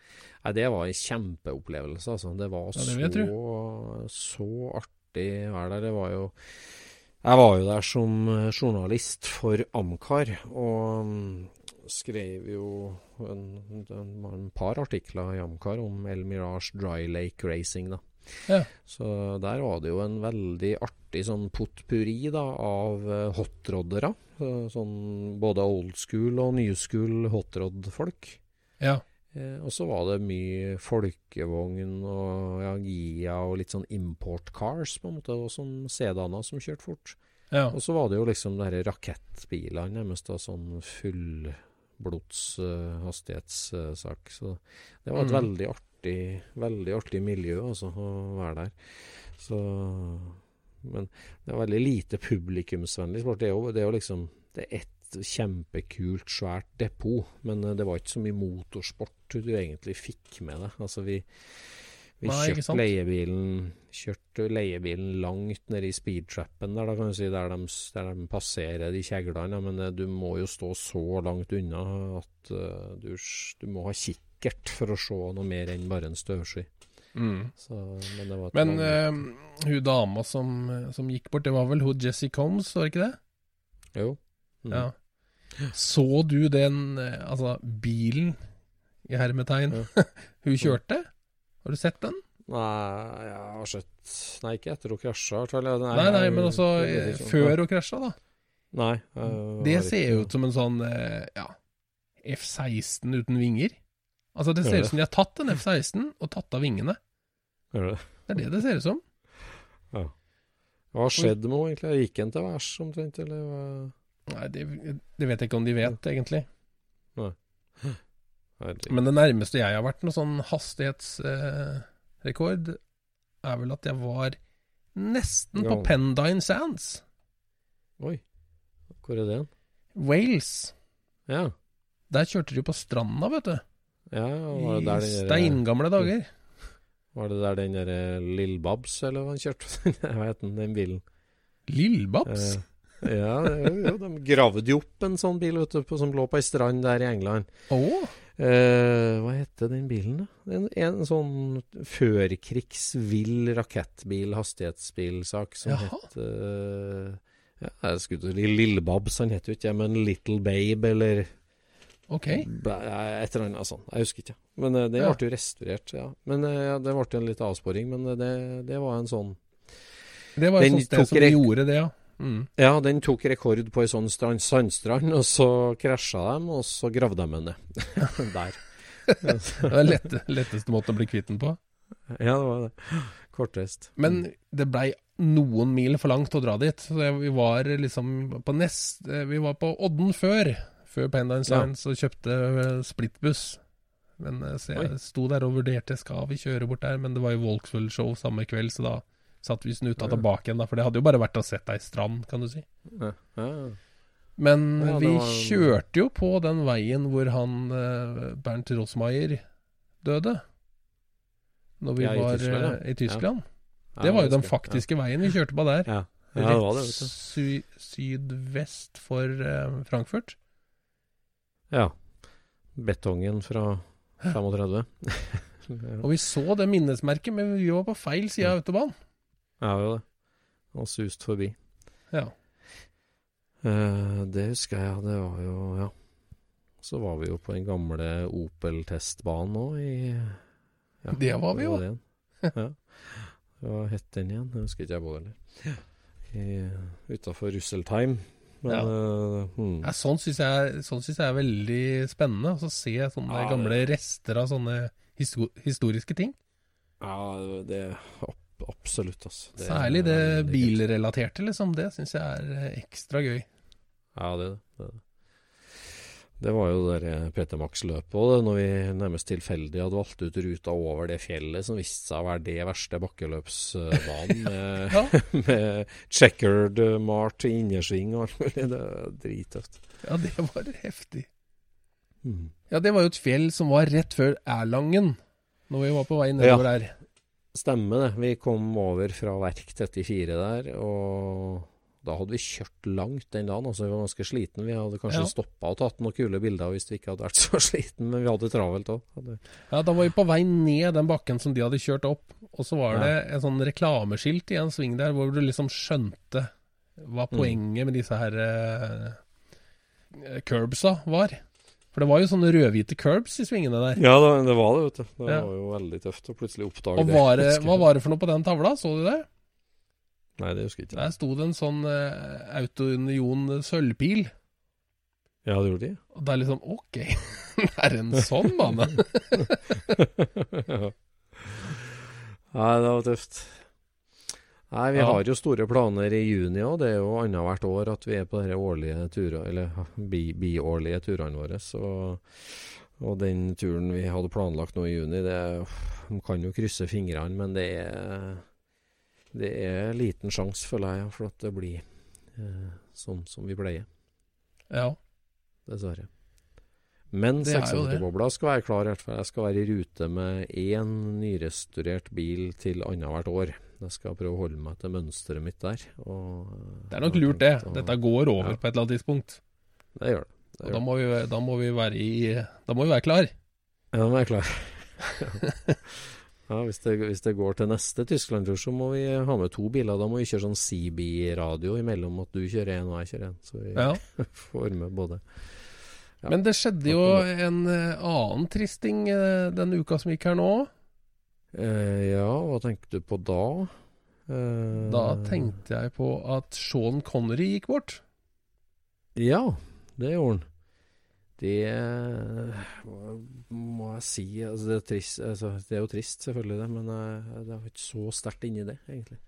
Nei, det var en kjempeopplevelse, altså. Det var Ja, det så, så artig å være der. Det var jo Jeg var jo der som eh, journalist for Amcar, og mm, skrev jo en, en, en par artikler i Amcar om El Mirage Dry Lake Racing, da. Ja. Så der var det jo en veldig artig sånn potpurri da, av uh, hotroddere. Eh, sånn både old school og new school hotrod-folk. Ja. Eh, og så var det mye folkevogn og ja, Gia og litt sånn import cars, på en måte, og sånn sedaner som kjørte fort. ja. Og så var det jo liksom de rakettbilene, nærmest da sånn fullblods uh, hastighetssak. så det var et Mm. veldig artig veldig artig miljø altså, å være der. Så Men det er veldig lite publikumsvennlig sport. Det er jo, det er jo liksom Det er ett kjempekult, svært depot, men eh, det var ikke så mye motorsport du egentlig fikk med deg. Altså, vi vi Nei, kjørte leiebilen Kjørte leiebilen langt nede i speedtrappen der, da kan du si, der de, der de passerer de kjeglene. Men eh, du må jo stå så langt unna at uh, du, du må ha kikkert for å se noe mer enn bare en støvsky. Mm. Så, men Men eh, hun dama som, som gikk bort, det var vel hun Jessie Combs, var det ikke det? Jo. Mm. Ja. Så du den Altså, bilen, i hermetegn, [laughs] hun kjørte? Har du sett den? Nei, jeg har sett Nei, ikke etter hun krasja. Nei, Nei, nei, men også jeg eh, ikke. før hun krasja, da. Nei. Det ser jo ut som en sånn eh, ja, F-16 uten vinger. Altså, det ser ut som de har tatt en F-16 og tatt av vingene. Gjør det? Det er det det ser ut som. Ja. Hva har skjedd med henne, egentlig? Gikk hun til værs omtrent, eller? Nei, det, det vet jeg ikke om de vet, egentlig. Herregud. Men det nærmeste jeg har vært noen sånn hastighetsrekord, er vel at jeg var nesten på Pendine Sands. Oi. Hvor er det? Wales. Ja. Der kjørte de på stranda, vet du. ja var, det der I steingamle dager. var det der den derre Lill Babs, eller hva han kjørte? Hva het den, den bilen? Lillebabs. Eh, ja, jo, jo, de gravde jo opp en sånn bil vet du, på, som lå på ei strand der i England. Å, Eh, hva hette den bilen, da? En, en sånn førkrigsvill rakettbil, hastighetsbilsak, som Jaha. het uh, ja, Jeg skulle til Lillebabs, han het jo ikke det, men Little Babe, eller Ok. Et eller annet sånt. Jeg husker ikke. Men uh, det Ja. ble jo restaurert, ja. Men uh, ja, Det ble en litt avsporing, men det, det var en sånn Det var et sånt sted som gjorde det, ja. Mm. Ja, den tok rekord på ei sånn strand, sandstrand, og så krasja de, og så gravde de henne ned. [laughs] Der. Det var lette, letteste måten å bli kvitt den på. Ja, det var det. Kortest. Men det blei noen mil for langt å dra dit. Så vi var liksom på nest eh, Vi var på Odden før. Før Paradise Ja. Og kjøpte eh, splittbuss. Men eh, Så jeg Oi. sto der og vurderte skal vi kjøre bort der, men det var jo Walksville Show samme kveld, så da satt vi snuta tilbake igjen, da. For det hadde jo bare vært å sette ei strand, kan du si. Ja, ja. Men Ja, det vi kjørte jo på den veien hvor han eh, Bernt Rosmeier døde. Når vi i var Tyskland, eh, i Tyskland. Det var jo den faktiske veien vi kjørte på der. Rett sy sydvest for eh, Frankfurt. Ja. Betongen fra 35. Og vi så det minnesmerket, men vi var på feil side av autobahn. har jo det. Og sust forbi. Ja. Eh, det husker jeg. Det var jo Ja. Så var vi jo på den gamle Opel-testbanen òg i ja, Det var vi jo. det var Ja. Hva het den igjen? Jeg husker ikke jeg det heller. Utafor Russeltheim. Men Ja. Uh, hmm. Ja, sånn syns jeg, sånn synes jeg er veldig spennende. Å så se sånne Ja, gamle rester av sånne histor historiske ting. Ja, det ab- absolutt, altså. Det Særlig det bilrelaterte, liksom. Det syns jeg er eh, ekstra gøy. Ja, det er det. det, var jo det der Peter Max-løpet òg, når vi nærmest tilfeldig hadde valgt ut ruta over det fjellet som viste seg å være det verste bakkeløpsbanen, med, [laughs] Ja, [laughs] med checkered mart i innersving og alt mulig. Det er drittøft. ja det var heftig. Mm. Ja, det var jo et fjell som var rett før Erlangen, når vi var på vei nedover der. Stemmer det. Vi kom over fra Verk 34 der, og da hadde vi kjørt langt den dagen. Altså, vi var ganske sliten. Vi hadde kanskje Ja. stoppa og tatt noen kule bilder hvis vi ikke hadde vært [laughs] så sliten, men vi hadde det travelt òg. Ja, Da var vi på vei ned den bakken som de hadde kjørt opp, og så var Ja. det en sånn reklameskilt i en sving der hvor du liksom skjønte hva Mm. poenget med disse her uh, curbsa var. For det var jo sånne rødhvite curbs i svingene der. Ja, det, det var det, vet du. Det Ja. var jo veldig tøft å plutselig oppdage Og var [laughs] det, hva var det for noe på den tavla, så du det? Nei, det husker jeg ikke. Der sto det en sånn uh, Autounion sølvpil. Ja, det gjorde de. Og det er liksom OK, [laughs] det er en sånn bane. [laughs] ja. Nei, det var tøft. Nei, vi Ja. har jo store planer i juni òg. Det er jo annethvert år at vi er på de årlige turer, eller bi- biårlige turene våre. Så, og den turen vi hadde planlagt nå i juni, det Man kan jo krysse fingrene, men det er Det er liten sjanse, føler jeg, for at det blir eh, sånn som vi pleier. Ja. Dessverre. Men Det er jo det. 670-bobla skal være klar. i hvert fall. Jeg skal være i rute med én nyrestaurert bil til annethvert år. Jeg skal prøve å holde meg til mønsteret mitt der. Og, Det er nok lurt, det. Dette går over Ja. på et eller annet tidspunkt. Det gjør det. det, Og gjør da det. må, vi, da må vi være i Da må vi være klar. Ja, da må jeg klar. [laughs] ja, hvis det, hvis det går til neste Tyskland-tur, så må vi ha med to biler. Da må vi kjøre sånn CB-radio imellom at du kjører én og jeg kjører én. Så vi Ja. [laughs] får med både. Ja. Men det skjedde jo en eh, annen tristing eh, denne uka som gikk her nå. Eh, ja, hva tenkte du på da? Eh, Da tenkte jeg på at Sean Connery gikk bort. Ja, det gjorde han. Det eh, må jeg si altså det, er trist, altså det er jo trist, selvfølgelig, det, men jeg, det er ikke så sterkt inni det, egentlig.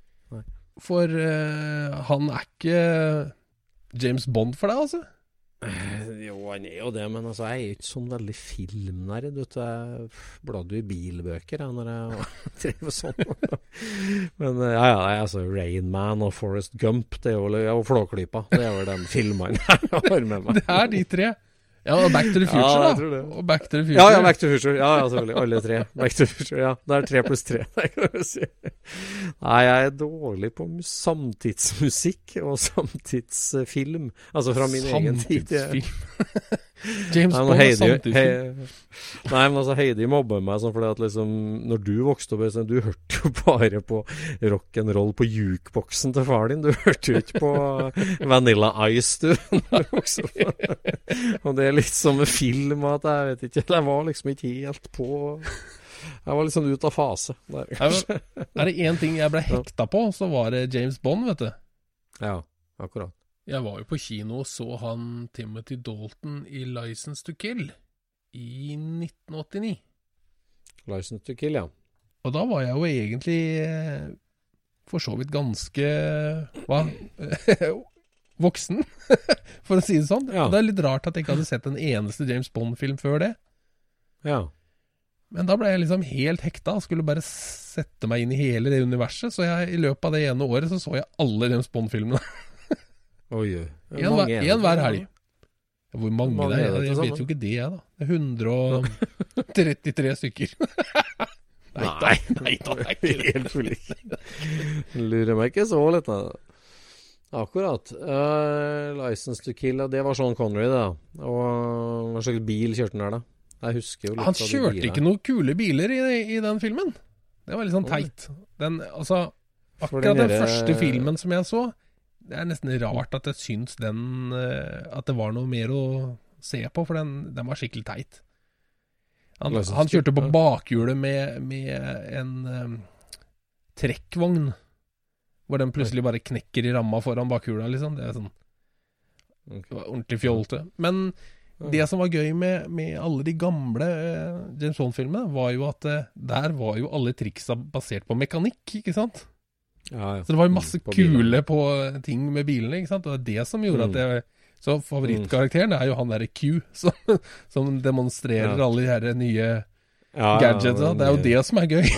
For eh, han er ikke James Bond for deg, altså? Eh, Jo, han er jo det, men altså, jeg er ikke sånn veldig filmnerd. Jeg bladde i bilbøker jeg, når jeg [laughs] drev sånn. men eh, ja, ja, altså Rain Man og Forest Gump det er jo, og Flåklypa. Det er vel de filmene [laughs] jeg har med meg. Det er de tre. Ja, og Back to the Future, Ja, da. Og Back to the Future. Ja, ja, Back to the Future. Ja, ja, selvfølgelig. Alle tre. Back to the Future, ja. Det er tre pluss tre. [laughs] si. Nei, jeg er dårlig på samtidsmusikk og samtidsfilm. Altså fra min egen tid. Samtidsfilm. [laughs] James Bond er samtidig Hei- Nei, men altså Heidi mobber meg sånn fordi at liksom Når du vokste opp, sånn, du hørte jo bare på rock'n'roll på jukeboksen til far din. Du hørte jo ikke på Vanilla Ice, du. [laughs] Du vokste opp. Og det er litt som med film at jeg vet ikke Jeg var liksom ikke helt på Jeg var liksom ute av fase der, kanskje. Er det én ting jeg ble hekta på, så var det James Bond, vet du. Ja, akkurat. Jeg var jo på kino og så han Timothy Dalton i 'License to Kill' i 1989. License to Kill, ja. Og da var jeg jo egentlig eh, for så vidt ganske Hva? [laughs] Voksen, [laughs] for å si det sånn. Ja. Det er litt rart at jeg ikke hadde sett en eneste James Bond-film før det. Ja. Men da ble jeg liksom helt hekta og skulle bare sette meg inn i hele det universet. Så jeg, i løpet av det ene året så så jeg alle James Bond-filmene. [laughs] Oi, oi. En, Mange hver- er en hver til helg. Hvor mange, Mange det er er? det Jeg vet jo ikke det, jeg, da. Det er 133 [laughs] stykker. [laughs] nei nei, nei da, det er ikke [laughs] det. Lurer meg ikke så litt, da. Akkurat. Uh, license to kill, det var Sean Connery, det. Og hva slags bil kjørte han der, da? Jeg husker jo litt Han av de kjørte bilene. ikke noen kule biler i, i den filmen. Det var litt sånn teit. Den, altså, akkurat den den første filmen som jeg så, det er nesten rart at jeg syns den eh, At det var noe mer å se på, for den, den var skikkelig teit. Han, han kjørte på bakhjulet med, med en um, trekkvogn. Hvor den plutselig bare knekker i ramma foran bakhjula, liksom. Det er sånn det var ordentlig fjolte. Men det som var gøy med, med alle de gamle eh, James Bond-filmene, var jo at der var jo alle triksa basert på mekanikk, ikke sant? Ja, ja. Så det var jo masse på kule på eh, ting med bilene, ikke sant? Og det er det som gjorde Mm. at jeg Så favorittkarakteren er jo han derre Q, [laughs] som, som demonstrerer Ja. alle de her nye gadgetsa. Det er jo det som er gøy. [laughs]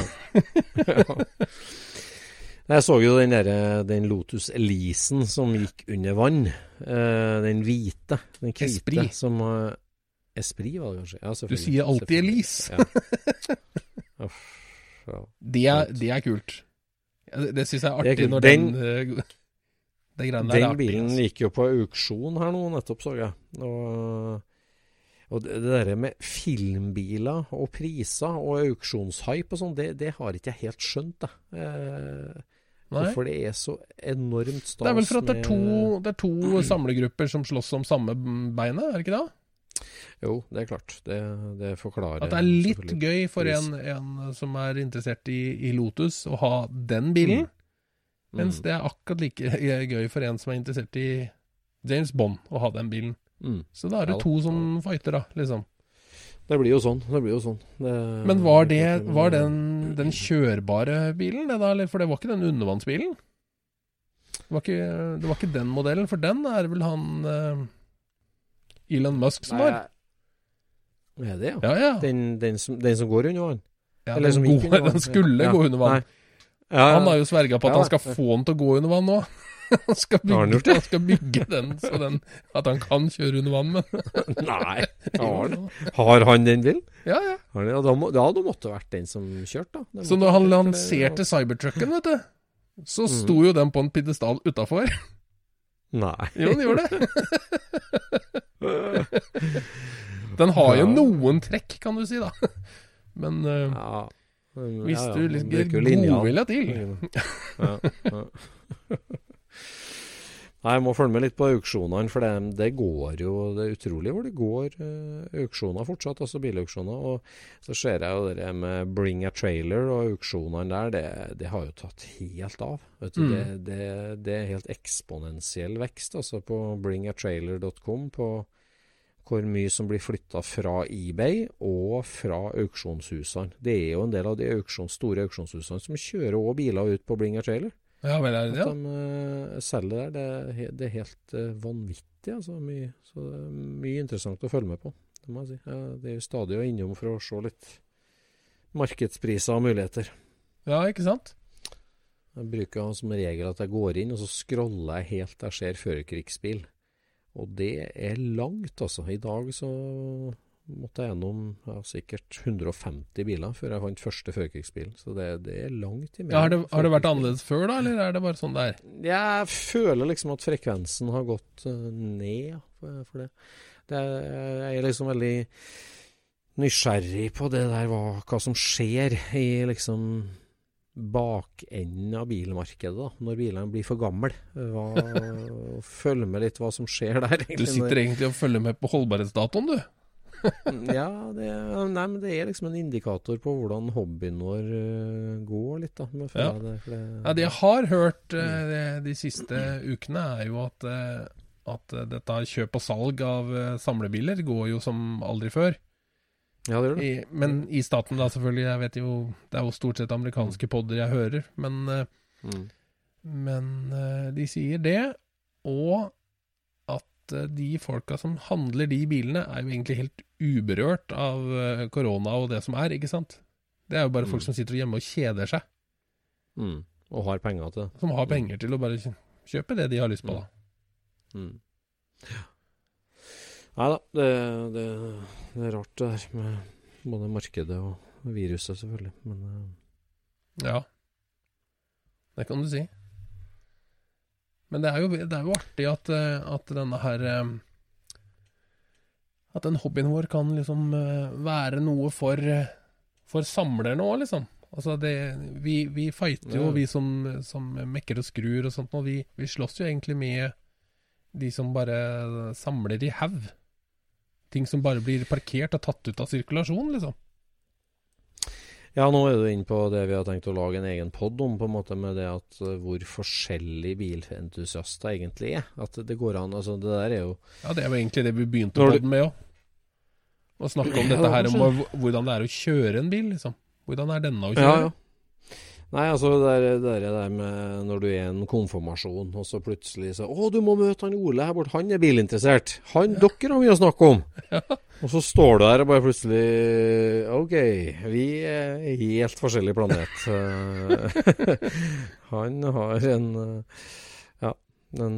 Jeg så jo den, der, den Lotus Elisen som gikk under vann. Eh, den hvite. Den hvite Esprit. som uh, Esprit, var det kanskje? Du sier alltid Elise. Ja. Det [laughs] det er kult. Ja, Det, syns jeg er artig når den den, den, greiene er Den artig. bilen altså. gikk jo på auksjon her nå, nettopp, så jeg. Og, og det, der med filmbiler og priser og auksjonshype og sånn, det, det har ikke jeg helt skjønt, jeg. Eh, Nei. hvorfor det er så enormt stas Det er vel for at det er to, det er to samlegrupper som slåss om samme beinet, er det ikke det? Jo, det er klart. Det, det forklarer At det er litt gøy for en, en som er interessert i, i Lotus, å ha den bilen. Mens Mm. det er akkurat like [laughs] gøy for en som er interessert i James Bond, å ha den bilen. Mm. Så da er det to som fighter, da, liksom. Det blir jo sånn. Det blir jo sånn. Det, Men var, det, var den, den kjørbare bilen, det da? For det var ikke den undervannsbilen? Det var ikke, det var ikke den modellen, for den er vel han eh, Elon Musk som har. Er det, ja? Ja, ja. Den, den, som, den som går under vann? ja eller den, som gode, [laughs] vann. den skulle Ja. gå under vann. Han har jo sverga på at han skal få den til å gå under vann nå. [laughs] Han skal bygge, han skal bygge den så den, at han kan kjøre under vann, men [laughs] Nei, har, han- har han den bilen? Ja, ja. Har han, ja, da, må, da hadde det vært den som kjørte, da. Så når han lanserte Cybertrucken, vet du, så Mm. sto jo den på en pidestall utafor. Nei. Jo, den gjør det. [laughs] Den har jo Ja. noen trekk, kan du si, da. Men uh, Ja. Hvis ja, ja, du bruker jo godvilja til Ja, ja. [laughs] Nei, jeg må følge med litt på auksjonene, for det, det går jo Det er utrolig hvor det går eh, auksjoner fortsatt, altså bilauksjoner. Og så ser jeg jo det med Bring a Trailer og auksjonene der, det, det har jo tatt helt av. Vet du, Mm. det, det, det er helt eksponentiell vekst altså på bringatrailer.com på hvor mye som blir flytta fra eBay og fra auksjonshusene. Det er jo en del av de auksjons, store auksjonshusene som kjører også biler ut på Bring a Trailer. Ja vel, er det det? At de eh, selger der, det, er he- det er helt eh, vanvittig. Altså, mye, så det er mye interessant å følge med på. Det må jeg si. Ja, det er jo stadig å innom for å se litt markedspriser og muligheter. Ja, ikke sant? Jeg bruker som regel at jeg går inn, og så scroller jeg helt til jeg ser førerkrigsbil. Og det er langt, altså. I dag så måtte jeg gjennom ja, sikkert 150 biler før jeg fant første førkrigsbil. Så det, det, er langt imellom. Ja, har, det, har, det, vært annerledes før, da, eller er det bare sånn det er? Jeg føler liksom at frekvensen har gått uh, ned for, for det. det jeg er liksom veldig nysgjerrig på det der, hva, hva som skjer i liksom bakenden av bilmarkedet, da, når bilene blir for gamle. [laughs] Følg med litt hva som skjer der. Egentlig. Du sitter egentlig og følger med på holdbarhetsdatoen, du? [laughs] ja, det, nei, men det er liksom en indikator på hvordan hobbyen vår uh, går litt, da. Ja. Det, det, ja. det jeg har hørt uh, de siste ukene, er jo at, uh, at dette kjøp og salg av samlebiler går jo som aldri før. Ja, det gjør det. I, men i staten, da, selvfølgelig. Jeg vet jo Det er jo stort sett amerikanske mm. podder jeg hører, men mm. Men de sier det, og at de folka som handler de bilene, er jo egentlig helt uberørt av eh, korona og det som er, ikke sant? Det er jo bare mm. folk som sitter hjemme og kjeder seg. Mm. Og har penger til det. Som har penger til å bare kjøpe det de har lyst på, da. Mm. mm. Ja. Nei da, det, det, det, er rart det der med både markedet og viruset, selvfølgelig. Men uh... Ja. Det kan du si. Men det er jo, det er jo artig at, eh, at denne her at den hobbyen vår kan liksom uh, være noe for, for samlerne òg, liksom. Altså det, vi, vi fighter jo, vi som, som, mekker og skrur og sånt, og vi, vi slåss jo egentlig med de som bare samler i haug. Ting som bare blir parkert og tatt ut av sirkulasjon, liksom. Ja, nå er du inne på det vi har tenkt å lage en egen pod om, på en måte med det at uh, hvor forskjellige bilentusiaster egentlig er. At det går an altså Det der er jo Ja, det er jo egentlig det vi begynte podden med òg. Å snakke om dette her om hvordan det er å kjøre en bil, liksom. Hvordan er denne å kjøre? Ja, ja. Nei, altså det der, det der med når du er i en konfirmasjon, og så plutselig så 'Å, du må møte han Ole her borte, han er bilinteressert'. Han, ja. Dere har mye å snakke om. [laughs] Ja. Og så står du der og bare plutselig OK, vi er helt forskjellig planet. [laughs] [laughs] han har en Ja, en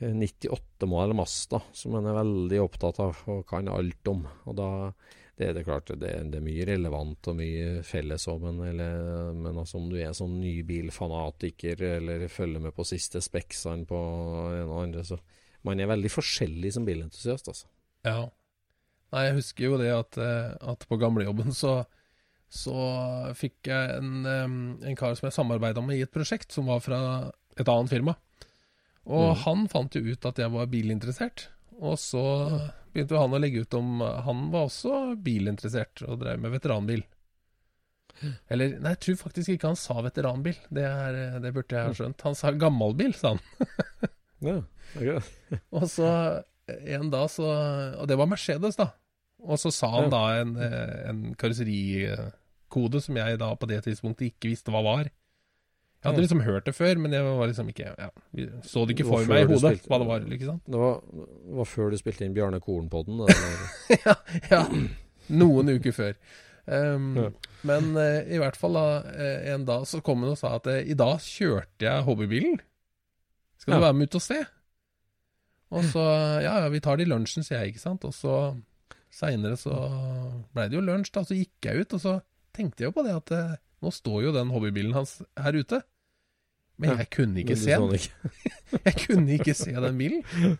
98 modell Masta som han er veldig opptatt av og kan alt om. Og da det er det klart, det, det er mye relevant og mye felles òg, men, men altså, om du er sånn nybilfanatiker eller følger med på siste speksene på en og andre, så man er veldig forskjellig som bilentusiast, altså. Ja. Nei, jeg husker jo det at, eh, at på gamlejobben så, så fikk jeg en, en kar som jeg samarbeida med i et prosjekt, som var fra et annet firma. Og mm. han fant jo ut at jeg var bilinteressert. Og så begynte jo han å legge ut om Han var også bilinteressert og drev med veteranbil. Eller Nei, jeg tror faktisk ikke han sa veteranbil. Det, er, det burde jeg ha skjønt. Han sa gammalbil, sa han. [laughs] ja, okay. [laughs] og så en dag så Og det var Mercedes, da. Og så sa han da en, en karosserikode som jeg da på det tidspunktet ikke visste hva var. Jeg hadde liksom hørt det før, men jeg var liksom ikke ja, Så det ikke for meg i hodet hva det var. ikke sant? Det var, var før du spilte inn Bjarne Koren-podden? [laughs] ja, ja. Noen uker før. Um, ja. Men uh, i hvert fall uh, en dag så kom han og sa at uh, i dag kjørte jeg hobbybilen. Skal du være med ut og se? Og så Ja, ja, vi tar det i lunsjen, sier jeg, ikke sant. Og så seinere så blei det jo lunsj, da. Så gikk jeg ut, og så tenkte jeg jo på det at nå står jo den hobbybilen hans her ute. Men jeg kunne ikke se den. [laughs] jeg kunne ikke se den bilen.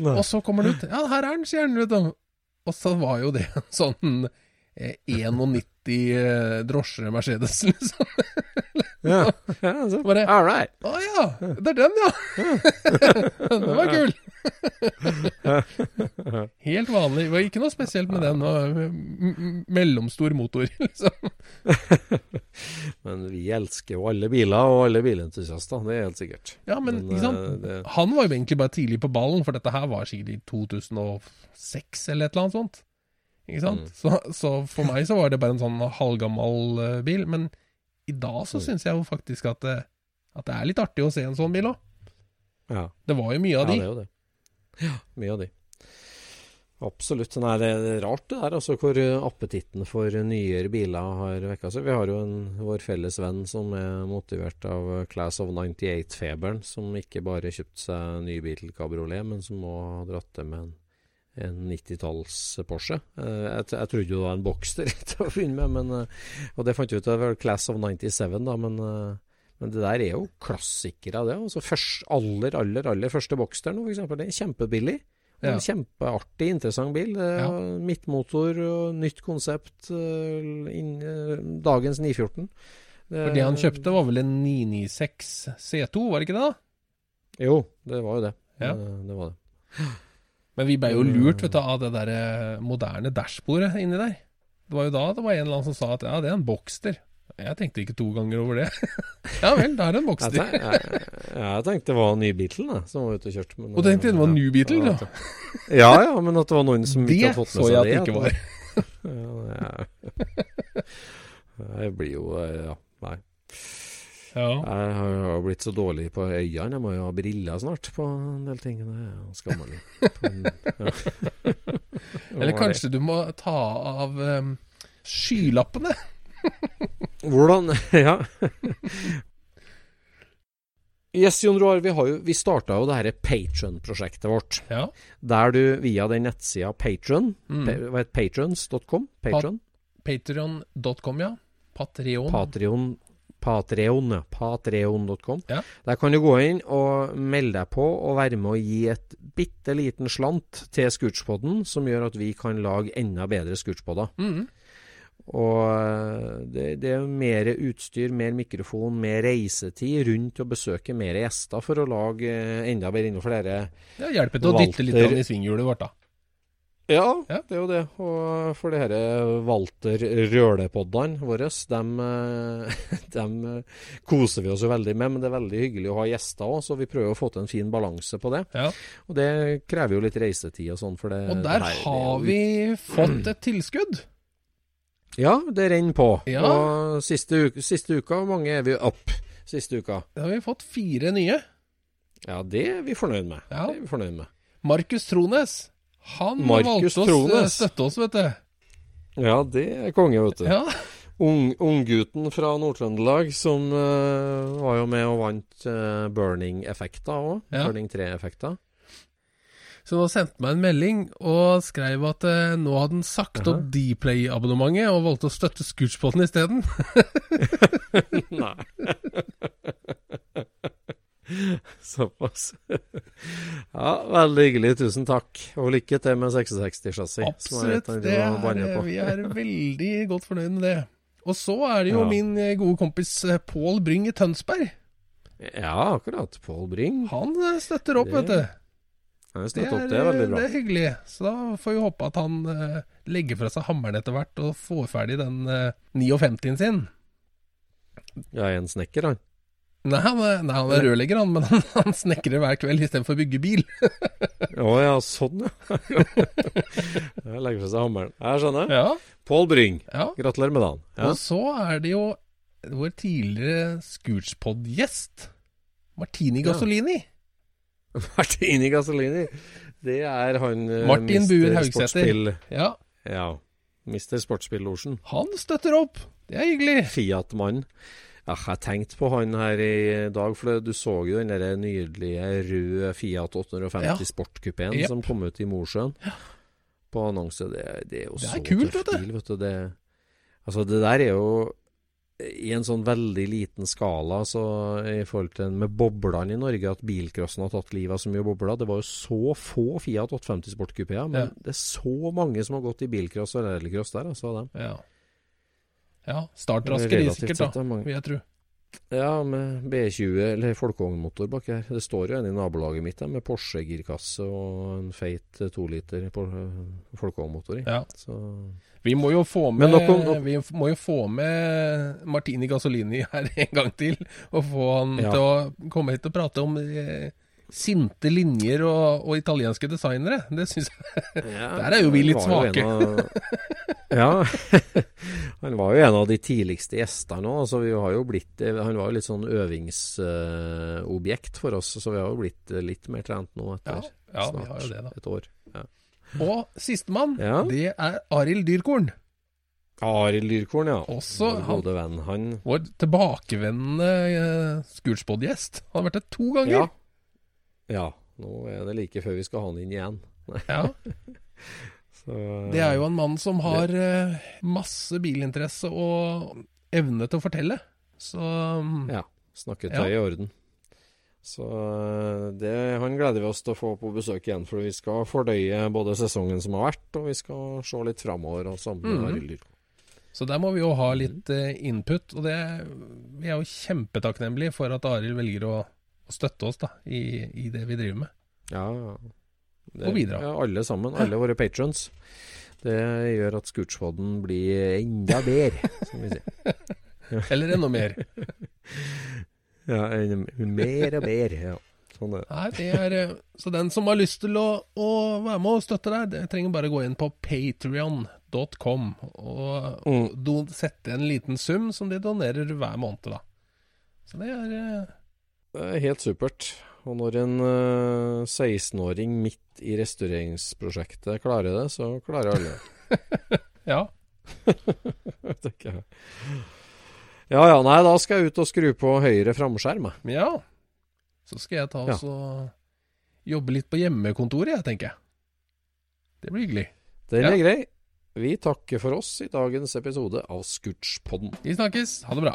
Og så kommer den ut. Ja, her er den, sier den. Og så var jo det en sånn 91 eh, drosje Mercedes, liksom. ja, [laughs] ja så Bare, All right. Å ja, det er den, ja. [laughs] den var kul. Helt vanlig. Det var ikke noe spesielt med den. Og mellomstor motor, liksom. [laughs] men vi elsker jo alle biler, og alle bilentusiaster. Det er helt sikkert. Ja, men, men liksom. Eh, det... Han var jo egentlig bare tidlig på ballen, for dette her var sikkert i 2006 eller et eller annet sånt. Ikke sant? Mm. Så, så, for meg så var det bare en sånn halvgammel uh, bil. Men i dag så mm. syns jeg jo faktisk at det, at det, er litt artig å se en sånn bil òg. Ja. Det var jo mye av ja, de. Det er jo det. Ja, mye av de. Absolutt. Nei, det er rart det der, altså, hvor appetitten for nyere biler har vekka seg. Vi har jo en, vår felles venn som er motivert av Class of 98-feberen, som ikke bare kjøpte seg ny bil kabriolet, men som òg har dratt det med en en 90-talls Porsche. Eh, jeg, jeg trodde jo det var en Boxster [laughs] til å begynne med, men, eh, og det fant jeg ut av Class of 97, da, men, eh, men det der er jo klassikere, det. Altså først, aller, aller, aller første Boxsteren, eksempel, det er kjempebillig. Det Ja. En kjempeartig, interessant bil. Ja. Midtmotor og nytt konsept. eh, inn, eh, dagens 914. For det han kjøpte, var vel en 996 C2, var det ikke det? da? Jo, det var jo det. Ja. Eh, Det var det. Men vi ble jo lurt du, av det der moderne dashbordet inni der. Det var jo da det var en eller annen som sa at ja, det er en Boxster. Jeg tenkte ikke to ganger over det. [laughs] ja vel, da er det en Jeg, Boxster. tenk, jeg, jeg tenkte det var Nybeatlen da, som var ute og kjørte. Men, Og tenkte det var. New Beetle, Ja. Ja ja, men at det var noen som ikke hadde fått med seg det. Det så jeg at det ikke var. [laughs] Ja. Jeg blir jo eh, Ja, nei. Ja. Jeg har jo blitt så dårlig på øynene. Jeg må jo ha briller snart på en del ting. Det er skammelig. [laughs] Eller kanskje du må ta av um, skylappene? Hvordan [laughs] Ja. Yes, Jon Roar, vi, har jo, vi starta jo det her Patron-prosjektet vårt. Ja. Der du via den nettsida Patron, Mm. pa, hva heter patrons.com? Patron? Patreon.com, ja. Patreon. Patreon. Patreon, ja. Patreon.com. Ja. Der kan du gå inn og melde deg på og være med å gi et bitte liten slant til Scootspoden, som gjør at vi kan lage enda bedre scootspoder. Mhm. Og eh, det, det er mer utstyr, mer mikrofon, mer reisetid rundt å besøke mer gjester for å lage eh, enda bedre enda flere Ja, hjelper til å dytte litt i svinghjulet vårt, da. Ja, Ja. det er jo det. Og for det her Walter Røle-poddene våre, dem, eh, [laughs] dem koser vi oss jo veldig med. Men det er veldig hyggelig å ha gjester òg, så vi prøver å få til en fin balanse på det. Ja. Og det krever jo litt reisetid og sånn, Og der det her- det er har vi fått et tilskudd. Ja, det renner på. Ja. Og siste, uke, siste uka, hvor mange er vi opp? Siste uka. Da har vi fått fire nye. Ja, det er vi fornøyd med. Ja. Det er vi fornøyd med. Markus Trones. Han Marcus valgte å Trones. støtte oss, vet du. Ja, det er konge, vet du. Ja. Ung, fra Nord-Trøndelag som uh, var jo med og vant uh, burning-effekter òg. Ja. Burning 3-effekter. Så nå sendte meg en melding og skrev at eh, nå hadde han sagt opp Dplay-abonnementet og valgte å støtte Scootspoden isteden. [laughs] Nei. [laughs] Såpass. ja, veldig hyggelig. Tusen takk. Og lykke til med 66-chassis. Absolutt. Det er, vi er veldig godt fornøyd med det. Og så er det jo Ja. min eh, gode kompis eh, Pål Bring i Tønsberg. Ja, akkurat. Pål Bring. Han eh, støtter opp, Det- vet du. Det er, det er det er hyggelig. Så da får vi håpe at han eh, legger fra seg hammeren etter hvert og får ferdig den eh, 59-en sin. Ja, en snekker, han. Nei, han er, nei, han er rørlegger, han, men [laughs] han, han snekrer hver kveld istedenfor å bygge bil. [laughs] Å ja, sånn, ja. [laughs] Jeg legger fra seg hammeren. Jeg skjønner. Ja, Pål Bryng, ja. Gratulerer med dagen. Ja. Og så er det jo vår tidligere Scootspod-gjest, Martini. Gasolini. [laughs] Martini Gasolini. Det er han eh, Martin Buer Haugsæter. Ja, Ja. Mister Sportsspill-losjen. han støtter opp. Det er hyggelig. Fiat-mann. Ja, jeg tenkte på han her i dag, for du så jo den der nydelige røde Fiat 850 Ja. Sportkupeen yep. som kom ut i Mosjøen. På annonse. Det, det er jo Det er så kult, tøff vet du. bil, vet du. Det, altså, det der er jo i en sånn veldig liten skala så i forhold til med boblene i Norge, at bilcrossen har tatt livet av så mye bobler. Det var jo så få Fiat 850 Sportkupeer, men Ja. det er så mange som har gått i bilcross og rallycross der, altså. Dem. Ja. Ja, startrasker de sikkert, da, vil jeg tro. Ja, med B20 eller folkevognmotor bak her. Det står jo en i nabolaget mitt der, med Porsche-girkasse og en feit toliter folkevognmotor i. Ja. Så Vi må jo få med, om- nok- vi må jo få med Martini Gasolini her [laughs] en gang til, og få han Ja. til å komme hit og prate om eh, sinte linjer og, og italienske designere. Det syns jeg [laughs] Der er jo vi litt Av, [laughs] ja. [laughs] han var jo en av de tidligste gjestene òg. Så vi har jo blitt Han var jo litt sånn øvingsobjekt for oss, så vi har jo blitt eh, litt mer trent nå etter Ja, ja, vi snart har jo det, da. et år. Ja. Og sistemann, Ja. det er Arild Dyrkorn. Arild Dyrkorn, ja. Også han- venn. Han Vår tilbakevendende uh, Scootspod-gjest. Han har vært det to ganger. Ja. Ja. Nå er det like før vi skal ha han inn igjen. Ja. [laughs] Så, Det er jo en mann som har eh, masse bilinteresse og evne til å fortelle. Så mm, Ja. Snakketøy Ja. i orden. Så eh, det, han gleder vi oss til å få på besøk igjen, for vi skal fordøye både sesongen som har vært, og vi skal se litt framover og Mhm. Arild Så der må vi jo ha litt eh, input, og det, vi er jo kjempetakknemlige for at Arild velger å støtte oss da, i, i det vi driver med. Ja. Det- Og bidra. Ja, alle sammen. Alle våre patrons. Det gjør at Scootspoden blir enda bedre, som vi sier. [laughs] Eller enda mer. [laughs] Ja, en- mer og bedre. Ja. Sånn er det. Nei, det er, eh, så den som har lyst til å, å være med og støtte deg, det trenger bare gå inn på patrion.com og Mm. do, sette en liten sum som de donerer hver måned. da. Så det er eh, Det er helt supert. Og når en eh, 16-åring midt i restaureringsprosjektet klarer det, så klarer alle det. [laughs] Ja. [laughs] tenker jeg. Ja ja, nei, da skal jeg ut og skru på høyre framskjerm. jeg. ja. Så skal jeg ta Ja. oss og jobbe litt på hjemmekontoret, jeg, tenker jeg. Det blir hyggelig. Den Ja. er grei. Vi takker for oss i dagens episode av Scootspodden. Vi snakkes. Ha det bra.